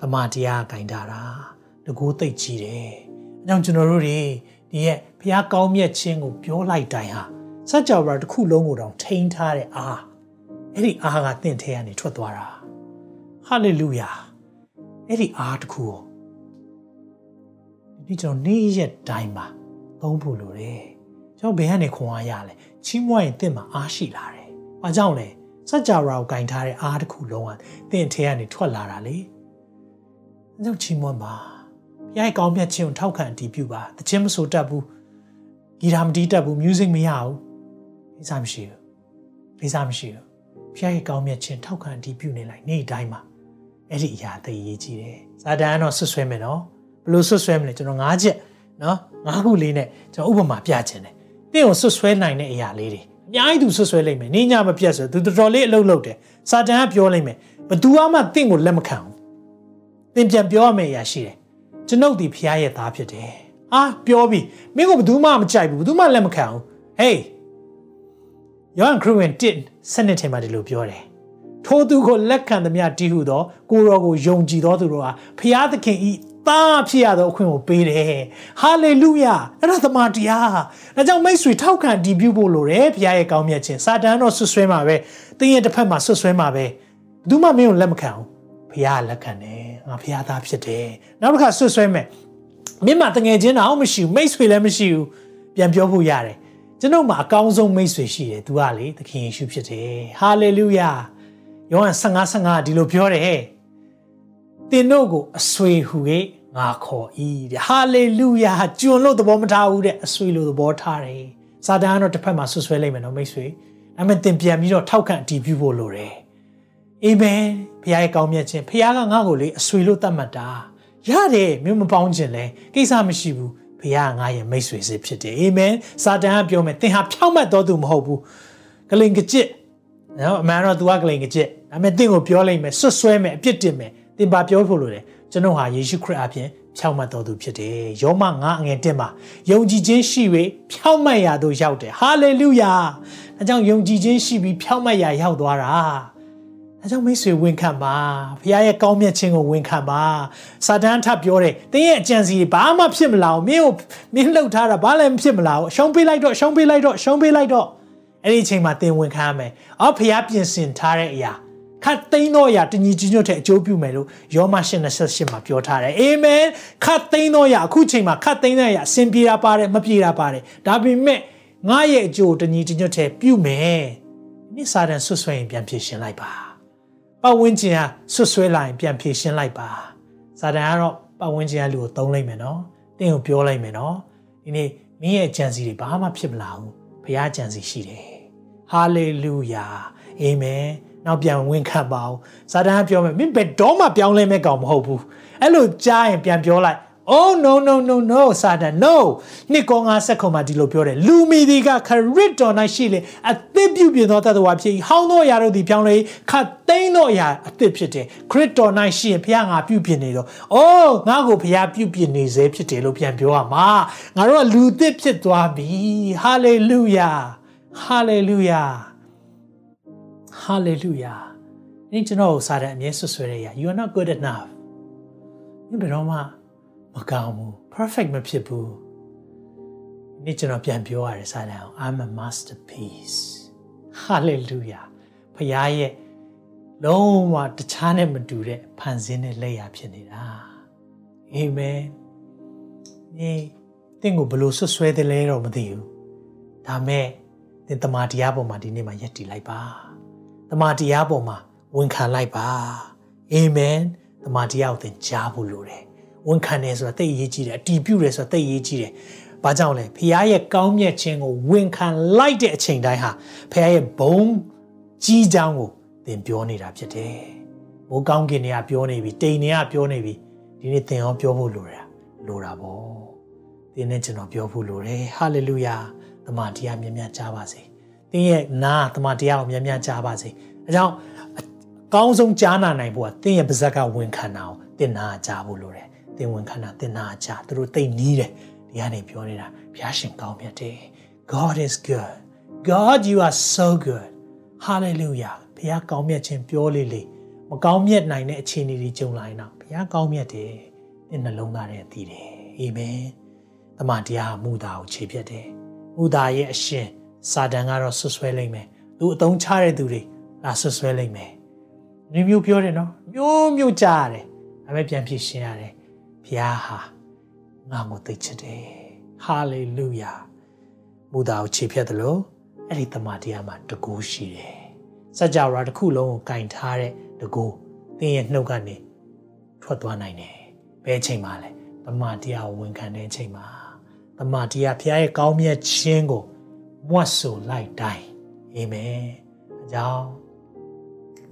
တမန်တရားကင်ထားတာတကူသိတ်ကြီးတယ်အဲကြောင့်ကျွန်တော်တို့တွေဒီရဲ့ဘုရားကောင်းမြတ်ခြင်းကိုပြောလိုက်တိုင်းဟာစัจ java တစ်ခုလုံးကိုတောင်ထိန်းထားတဲ့အားအဲ့ဒီအားကတင့်ထဲကနေထွက်သွားတာဟာလေလုယာအဲ့ဒီအားတစ်ခုကိုဒီကျွန်တော်နေ့ရက်တိုင်းမှာ သုံးဖို့လိုတယ်ကျွန်တော်ဘယ်ကနေခွန်အားရလဲချီးမွမ်းရင်တင့်မှာအားရှိလာတယ်ဘာကြောင့်လဲစัจ java ကိုကင်ထားတဲ့အားတစ်ခုလုံးကတင့်ထဲကနေထွက်လာတာလေအဲကြောင့်ချီးမွမ်းပါဘုရားရဲ့ကောင်းမြတ်ခြင်းကိုထောက်ခံအတည်ပြုပါတခြင်းမဆိုတတ်ဘူးဂီတာမတီးတတ်ဘူး music မရဘူးလိစားမရှိဘူးလိစားမရှိဘူးဘုရားရဲ့ကောင်းမြတ်ခြင်းထောက်ခံအတည်ပြုနေလိုက်နေ့တိုင်းမှာအဲ့ဒီအရာသိရေးကြည့်တယ်စာတန်ကတော့ဆွဆွဲမယ်နော်ဘယ်လိုဆွဆွဲမလဲကျွန်တော်၅ချက် နော်၅ခုလေးနဲ့ကျွန်တော်ဥပမာပြချင်တယ်တင့်ကိုဆွဆွဲနိုင်တဲ့အရာလေးတွေအများကြီးသူဆွဆွဲလိုက်မယ်နေညမပြတ်ဆိုသူတော်တော်လေးအလုပ်လုပ်တယ်စာတန်ကပြောလိုက်မယ်ဘသူမှတင့်ကိုလက်မခံဘူးသင်ပြန်ပြောရမယ့်အရာရှိတယ်ကျွန်ုပ်ဒီဖရားရဲ့သားဖြစ်တယ်။အာပြောပြီမင်းကဘယ်သူမှမကြိုက်ဘူးဘယ်သူမှလက်မခံဘူး။ Hey ယောဟန်ခရစ်ဝင်1စနစ်ထဲမှာဒီလိုပြောတယ်။ထိုသူကိုလက်ခံသမျှတည်ဟုသောကိုရောကိုယုံကြည်သောသူတို့ဟာဖရားသခင်ဤ သားဖြစ်ရသောအခွင့်ကိုပေးတယ်။ဟာလေလုယာအဲ့ဒါသမာတရား။ဒါကြောင့်မိတ်ဆွေထောက်ခံတည်ပြုဖို့လိုတယ်ဖရားရဲ့ကောင်းမြတ်ခြင်း။စာတန်တော့ဆွဆွဲမှာပဲ။တင်းရဲ့တစ်ဖက်မှာဆွဆွဲမှာပဲ။ဘယ်သူမှမင်းကိုလက်မခံဘူး။ဖရားလက်ခံတယ်။ငါဖရားသားဖြစ်တယ်။နောက်တစ်ခါဆွဆွဲမယ်။မင်းမတငယ်ချင်းတော့မရှိဘူးမိတ်ဆွေလည်းမရှိဘူး။ပြန်ပြောဖို့ရတယ်။ကျွန်တော်မှာအကောင်းဆုံးမိတ်ဆွေရှိတယ်။ तू ကလေသခင်ယေရှုဖြစ်တယ်။ဟာလေလုယာ။ယောဟန်15 15ဒီလိုပြောတယ်။သင်တို့ကိုအဆွေဟူ၍ ငါခေါ်၏တဲ့ဟာလေလုယာကျွန်လို့သဘောမထားဘူးတဲ့အဆွေလို့သဘောထားတယ်စာတန်ကတော့တစ်ဖက်မှာဆွဆွဲလိုက်မယ်နော်မိတ်ဆွေဒါပေမဲ့သင်ပြန်ပြီးတော့ထောက်ခံအတည်ပြုဖို့လိုတယ်အာမင်ဘုရားရဲ့ကောင်းမြတ်ခြင်းဘုရားကငါ့ကိုလေအဆွေလို့သတ်မှတ်တာရတယ်မြို့မပေါင်းခြင်းလဲကိစ္စမရှိဘူးဘုရားကငါရဲ့မိတ်ဆွေစစ်ဖြစ်တယ်အာမင်စာတန်ကပြောမယ်သင်ဟာဖြောင့်မတ်တော်သူမဟုတ်ဘူးဂလိန်ကကြစ်နော်အမှန်တော့ तू ကဂလိန်ကကြစ်ဒါပေမဲ့သင်ကိုပြောလိုက်မယ်ဆွဆွဲမယ်အပြစ်တင်မယ်သင်ပါပြောဖို့လိုတယ် ကျွန်တော်ဟာယေရှုခရစ်အပြင်ဖြောင့်မတ်တော်သူဖြစ်တယ်။ယောမ9အငယ်1မှာယုံကြည်ခြင်းရှိ၍ဖြောင့်မတ်ရာသို့ရောက်တယ်။ဟာလေလုယာ။အဲကြောင့်ယုံကြည်ခြင်းရှိပြီးဖြောင့်မတ်ရာရောက်သွားတာ။အဲကြောင့်မိတ်ဆွေဝန်ခံပါ။ဘုရားရဲ့ကောင်းမြတ်ခြင်းကိုဝန်ခံပါ။စာတန်ထပ်ပြောတယ်။တင်းရဲ့အကြံစီဘာမှဖြစ်မလာဘူး။မင်းကိုမင်းလှုပ်ထားတာဘာလည်းမဖြစ်မလာဘူး။အရှုံးပေးလိုက်တော့အရှုံးပေးလိုက်တော့အရှုံးပေးလိုက်တော့အဲ့ဒီအချိန်မှာသင်ဝန်ခံရမယ်။အော်ဘုရားပြင်ဆင်ထားတဲ့အရာ ခတ်သိမ်းသောအရာတညီကြီးညွတ်တဲ့အကျိုးပြုမယ်လို့ယောမ8:28မှာပြောထားတယ်အာမင်ခတ်သိမ်းသောအရာအခုချိန်မှာခတ်သိမ်းတဲ့အရာအစဉ်ပြေတာပါတယ်မပြေတာပါတယ်ဒါပေမဲ့ငါရဲ့အကျိုးတညီကြီးညွတ်တဲ့ပြုမယ်နိစာတန်ဆွဆွဲရင်ပြန်ဖြေရှင်းလိုက်ပါပတ်ဝန်းကျင်ကဆွဆွဲလာရင်ပြန်ဖြေရှင်းလိုက်ပါစာတန်ကတော့ပတ်ဝန်းကျင်ကလူကိုသုံးလိုက်မယ်နော်တင်းကိုပြောလိုက်မယ်နော်ဒီနေ့မင်းရဲ့ကြံစီတွေဘာမှဖြစ်မလာဘူးဘုရားကြံစီရှိတယ်ဟာလေလုယာအာမင် နောက်ပြန်ဝင်ခံပါအောင်စာတန်ကပြောမယ်မင်းဘယ်တော့မှပြောင်းလဲမဲ့ကောင်မဟုတ်ဘူးအဲ့လိုကြားရင်ပြန်ပြောလိုက် Oh no no no no စာတန် no နှစ်ကောငါဆက်ခုံမှာဒီလိုပြောတယ်လူမီဒီကခရစ်တော်၌ရှိလေအသစ်ပြုပြင်သောတသဝါဖြစ်ဟောင်းသောအရာတို့သည်ပြောင်းလဲခတ်သိမ်းသောအရာအသစ်ဖြစ်တယ်ခရစ်တော်၌ရှိရင်ဘုရားငါပြုပြင်နေတော့ Oh ငါ့ကိုဘုရားပြုပြင်နေစေဖြစ်တယ်လို့ပြန်ပြောရမှာငါတို့ကလူသစ်ဖြစ်သွားပြီ hallelujah hallelujah hallelujah ဒီကျွန်တော်စာတန်အမြဲဆွဆွဲရရ you are not good enough ဒီဘယ်တော့မှမကောင်းဘူး perfect မဖြစ်ဘူးဒီကျွန်တော်ပြန်ပြောရတယ်စာတန်အောင် I'm a masterpiece hallelujah ဖခင်ရဲ့လုံးဝတခြားနဲ့မတူတဲ့ဖန်ဆင်းတဲ့လက်ရာဖြစ်နေတာအာမင်ဒီတင့်ကိုဘလို့ဆွဆွဲတယ်လဲတော့မသိဘူးဒါမဲ့သင်တမန်တရားပေါ်မှာဒီနေ့မှာယက်တည်လိုက်ပါ တမန်တရားပေါ်မှာဝန်ခံလိုက်ပါအာမင်တမန်တရားကိုသင်ကြားဖို့လိုတယ်ဝန်ခံတယ်ဆိုတာသိအရေးကြီးတယ်အတီးပြုတယ်ဆိုတာသိအရေးကြီးတယ်။ဘာကြောင့်လဲဖခင်ရဲ့ကောင်းမြတ်ခြင်းကိုဝန်ခံလိုက်တဲ့အချိန်တိုင်းဟာဖခင်ရဲ့ဘုံကြီးချောင်းကိုသင်ပြောနေတာဖြစ်တယ်။မိုးကောင်းကင်တွေကပြောနေပြီတိမ်တွေကပြောနေပြီဒီနေ့သင်ရောပြောဖို့လိုတာလိုတာပေါ့။သင်နဲ့ကျွန်တော်ပြောဖို့လိုတယ်။ဟာလေလုယာ။တမန်တရားမြတ်မြတ်ကြားပါစေ။ သင်ရဲ့နာတမန်တရားကိုမြတ်မြတ်ကြားပါစေ။အဲကြောင့်အကောင်းဆုံးကြားနာနိုင်ဖို့ကသင်ရဲ့ပါဇက်ကဝန်ခံတာကိုသင်နာကြားဖို့လိုတယ်။သင်ဝန်ခံတာသင်နာကြသူတို့သိနီးတယ်ဒီကနေပြောနေတာဘုရားရှင်ကောင်းမြတ်တယ် God is good God you are so good hallelujah ဘုရားကောင်းမြတ်ခြင်းပြောလေလေမကောင်းမြတ်နိုင်တဲ့အခြေအနေတွေကြုံလာရင်တော့ဘုရားကောင်းမြတ်တယ်သင်နှလုံးသားထဲသိတယ်အာမင်တမန်တရားမူတာကိုခြေဖြတ်တယ်မူတာရဲ့အရှင် စာတန်ကတော့ဆွဆွဲလိမ့်မယ်သူအတုံးချတဲ့သူတွေလာဆွဆွဲလိမ့်မယ်မျိုးမျိုးပြောတယ်နော်မျိုးမျိုးကြားရတယ်ဒါပေမဲ့ပြန်ဖြစ်ရှင်းရတယ်ဘုရားဟာငါ့ကိုသိချစ်တယ်ဟာလေလုယာမူတာကိုခြေဖြတ်တယ်လို့အဲ့ဒီတမန်တရားမှာတကူရှိတယ်စကြဝဠာတစ်ခုလုံးကိုကင်ထားတဲ့တကူသင်ရဲ့နှုတ်ကနေထွက်သွားနိုင်တယ်ဘယ်ချိန်မှလဲတမန်တရားကိုဝန်ခံတဲ့အချိန်မှာတမန်တရားဘုရားရဲ့ကောင်းမြတ်ခြင်းကို မွတ်ဆိုလိုက်တိုင်းအာမင်အကြောင်း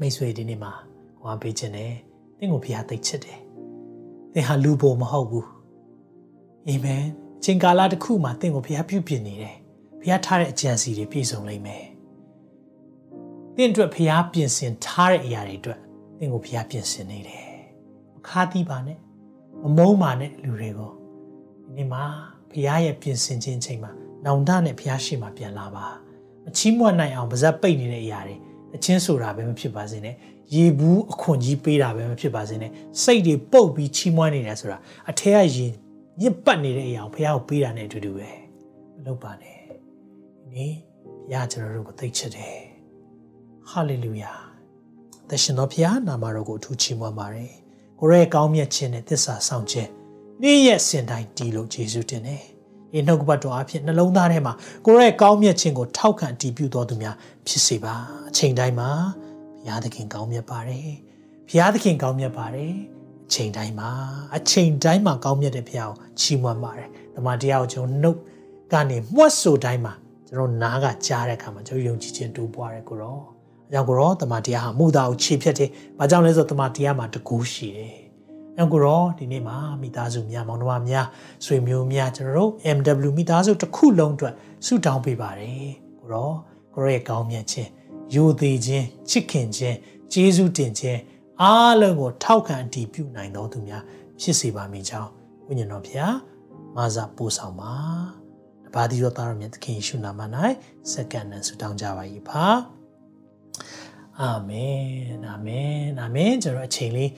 မိတ်ဆွေဒီနေ့မှာဟောပေးခြင်းနဲ့သင်ကိုဘုရားသိချစ်တယ်သင်ဟာလူပေါ်မဟုတ်ဘူးအာမင်အချိန်ကာလတစ်ခုမှာသင်ကိုဘုရားပြုပြင်နေတယ်ဘုရားထားတဲ့အကြံစီတွေပြည့်စုံလိမ့်မယ်သင်အတွက်ဘုရားပြင်ဆင်ထားတဲ့အရာတွေအတွက်သင်ကိုဘုရားပြင်ဆင်နေတယ်မခါသီးပါနဲ့မမုန်းပါနဲ့လူတွေကိုဒီနေ့မှာဘုရားရဲ့ပြင်ဆင်ခြင်းချိန်မှာ နောင်တနဲ့ဘုရားရှိမှပြန်လာပါမချီးမွမ်းနိုင်အောင်ပါဇက်ပိတ်နေတဲ့အရာတွေအချင်းဆိုတာပဲမဖြစ်ပါစေနဲ့ရေဘူးအခွန်ကြီးပေးတာပဲမဖြစ်ပါစေနဲ့စိတ်တွေပုတ်ပြီးချီးမွမ်းနေတယ်ဆိုတာအထက်ကရင်ညစ်ပတ်နေတဲ့အရာကိုဘုရားကိုပေးတာနဲ့အတူတူပဲမလုပ်ပါနဲ့ဒီနေ့ဘုရားကျွန်တော်တို့ကိုသိချစ်တယ်ဟာလေလုယာသရှင်တော်ဘုရားနာမတော်ကိုအထူးချီးမွမ်းပါတယ်ကိုရဲကောင်းမြတ်ခြင်းနဲ့သစ္စာဆောင်ခြင်းနေ့ရက်စင်တိုင်းတည်လို့ယေရှုတင်တယ် ဒီနှုတ်ကပတ်တော်အဖြစ်နှလုံးသားထဲမှာကိုရဲကောင်းမြတ်ခြင်းကိုထောက်ခံတည်ပြုတော်သူများဖြစ်စေပါအချိန်တိုင်းမှာဘုရားသခင်ကောင်းမြတ်ပါတယ်ဘုရားသခင်ကောင်းမြတ်ပါတယ်အချိန်တိုင်းမှာအချိန်တိုင်းမှာကောင်းမြတ်တဲ့ဘုရားကိုချီးမွမ်းပါတယ်တမန်တရားကိုကျွန်တော်နှုတ်ကနေမှွတ်ဆိုတိုင်းမှာကျွန်တော်နားကကြားတဲ့အခါမှာကျွန်တော်ယုံကြည်ခြင်းတိုးပွားတယ်ကိုရောအကြောင်းကိုရောတမန်တရားဟာမူတာကိုခြေဖြတ်တယ်။ဘာကြောင့်လဲဆိုတော့တမန်တရားမှာတကူရှိတယ်။ အဲကိုရောဒီနေ့မှာမိသားစုများမောင်နှမများဆွေမျိုးများကျွန်တော်တို့ MW မိသားစုတစ်ခုလုံးအတွက်ဆုတောင်းပေးပါတယ်။ကိုရောကိုရောရဲ့ကောင်းမြတ်ခြင်းယိုသေးခြင်းချစ်ခင်ခြင်းကျေးဇူးတင်ခြင်းအားလုံးကိုထောက်ခံအတည်ပြုနိုင်တော်သူများဖြစ်စေပါမည်ကြောင်းဝိညာဉ်တော်ဖျားမာစာပို့ဆောင်ပါတပါးဒီတော်သားတော်မြတ်သခင်ယေရှုနာမ၌စက္ကန့်နဲ့ဆုတောင်းကြပါ၏ပါအာမင်အာမင်အာမင်ကျွန်တော်အချိန်လေး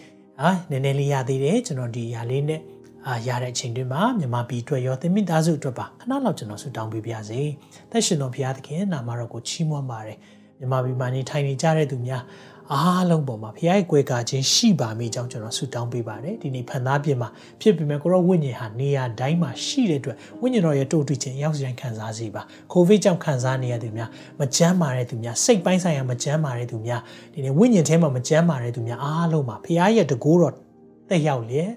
အာနည်းနည်းလေးရသေးတယ်ကျွန်တော်ဒီຢာလေးနဲ့အာရတဲ့အချိန်တွေမှာမြန်မာပြည်အတွက်ရောသင်မိသားစုအတွက်ပါခဏလောက်ကျွန်တော်ဆုတောင်းပေးပါစေ။သက်ရှင်တော်ဘုရားသခင်နာမတော်ကိုချီးမွမ်းပါတယ်။မြန်မာပြည်မှာနေထိုင်နေကြတဲ့သူများ အားလုံးပေါ်မှာဘုရားရဲ့ကွယ်ကာခြင်းရှိပါမိကြောင်းကျွန်တော်ဆုတောင်းပေးပါတယ်ဒီနေ့ဖန်သားပြင်မှာဖြစ်ပေမဲ့ကိုရောဝိညာဉ်ဟာနေရာတိုင်းမှာရှိတဲ့အတွက်ဝိညာဉ်တော်ရဲ့တိုးတွေ့ခြင်းရောက်စီတိုင်းခံစားစေပါကိုဗစ်ကြောင့်ခံစားနေရသူများမကြမ်းမာတဲ့သူများစိတ်ပိုင်းဆိုင်ရာမကြမ်းမာတဲ့သူများဒီနေ့ဝိညာဉ်ထဲမှာမကြမ်းမာတဲ့သူများအားလုံးမှာဘုရားရဲ့တကူတော်တက်ရောက်လျက်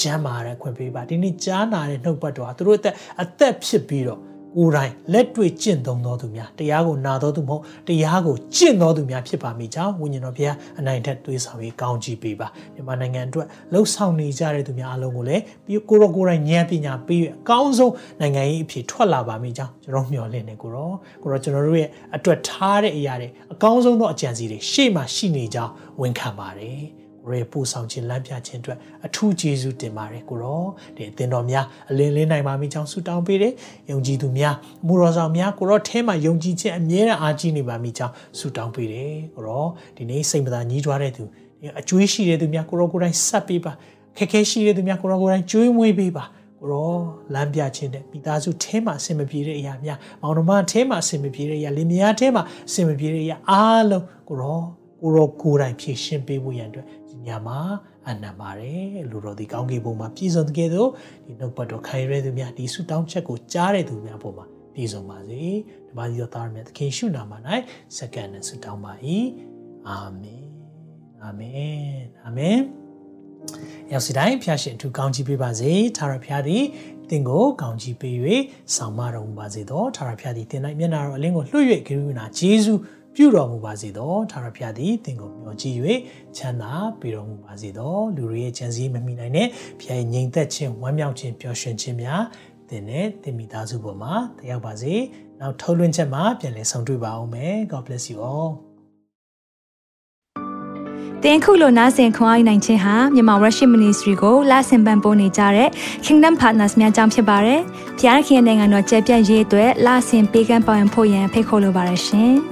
ကျမ်းမာတဲ့ခွင့်ပေးပါဒီနေ့ကြားနာတဲ့နှုတ်ပတ်တော်ဟာသူတို့အသက်အသက်ဖြစ်ပြီးတော့ ကိုယ်တိုင်လက်တွေ့ကျင့်သုံးတော်သူများတရားကိုနာတော်သူမဟုတ်တရားကိုကျင့်တော်သူများဖြစ်ပါမိကြောင်းဝိညာဉ်တော်ဘုရားအနိုင်ထက်သွေးဆောင်ရေးကောင်းချီးပေးပါမြန်မာနိုင်ငံအတွက်လှုပ်ဆောင်နေကြတဲ့သူများအလုံးကိုလည်းပြီးကိုရောကိုယ်တိုင်ဉာဏ်ပညာပေးအကောင်းဆုံးနိုင်ငံရေးအဖြစ်ထွက်လာပါမိကြောင်းကျွန်တော်မျှော်လင့်နေကိုရောကိုရောကျွန်တော်တို့ရဲ့အတွက်ထားတဲ့အရာတွေအကောင်းဆုံးသောအကြံစီတွေရှေ့မှာရှိနေကြောင်းဝန်ခံပါတယ် ရေပို့ဆောင်ခြင်းလမ်းပြခြင်းအတွက်အထူးကျေးဇူးတင်ပါတယ်ကိုရောဒီအသင်တော်များအလင်းလင်းနိုင်ပါမိကြောင်းဆုတောင်းပေးတယ်ယုံကြည်သူများမူတော်ဆောင်များကိုရောထဲမှာယုံကြည်ခြင်းအမြဲတမ်းအားကြီးနေပါမိကြောင်းဆုတောင်းပေးတယ်ကိုရောဒီနေ့စိတ်မသာညှိတွားတဲ့သူအကျွေးရှိတဲ့သူများကိုရောကိုယ်တိုင်ဆက်ပေးပါခက်ခဲရှိတဲ့သူများကိုရောကိုယ်တိုင်ကျွေးမွေးပေးပါကိုရောလမ်းပြခြင်းတဲ့မိသားစုထဲမှာအဆင်မပြေတဲ့အရာများမောင်နှမထဲမှာအဆင်မပြေတဲ့အရာလင်မယားထဲမှာအဆင်မပြေတဲ့အရာအားလုံးကိုရောကိုရောကိုယ်တိုင်ဖြည့်ရှင်းပေးဖို့ရန်အတွက် ညမှာအနံပါတယ်လူတော်ဒီကောင်းကင်ဘုံမှာပြည်စုံတကယ်တော့ဒီနှုတ်ပတ်တော်ခိုင်ရဲသူများဒီဆုတောင်းချက်ကိုကြားတဲ့သူများပေါ်မှာပြည်စုံပါစေဒီပါစီတော်သားရမြတ်သခင်ရှုနာမှာ၌စက္ကန့်နဲ့ဆုတောင်းပါ၏အာမင်အာမင်အာမင်ရောက်စီတိုင်းဖျားရှင်အထူးကောင်းချီးပေးပါစေထာဝရဘုရားသည်တင်ကိုကောင်းချီးပေး၍ဆောင်မတော်မူပါစေသောထာဝရဘုရားသည်တင်၌မျက်နာတော်အလင်းကိုလွှတ်၍ဂရုဏာဂျေဇု ပြုတော်မူပါစေသောထာဝရဘုရားသည်သင်ကိုမျှော်ကြည့်၍ချမ်းသာပေးတော်မူပါစေသောလူတွေရဲ့ဉာဏ်စည်းမမိနိုင်တဲ့ဘုရားရဲ့ငြိမ်သက်ခြင်းဝမ်းမြောက်ခြင်းပျော်ရွှင်ခြင်းများသင်နဲ့သင်မိသားစုပေါ်မှာတရားပါစေနောက်ထုတ်လွှင့်ချက်မှာပြန်လည်ဆုံတွေ့ပါအောင်မယ် God bless you all တင်ခုလိုနာဆင်ခွန်အားနိုင်ခြင်းဟာမြန်မာ Worship Ministry ကိုလာဆင်ပန်ပိုးနေကြတဲ့ Kingdom Partners များအကြောင်းဖြစ်ပါတယ်။ဖျားခင်နိုင်ငံတော်ကျယ်ပြန့်ရေးအတွက်လာဆင်ပေးကမ်းပောင်းဖို့ရန်ဖိတ်ခေါ်လိုပါတယ်ရှင်။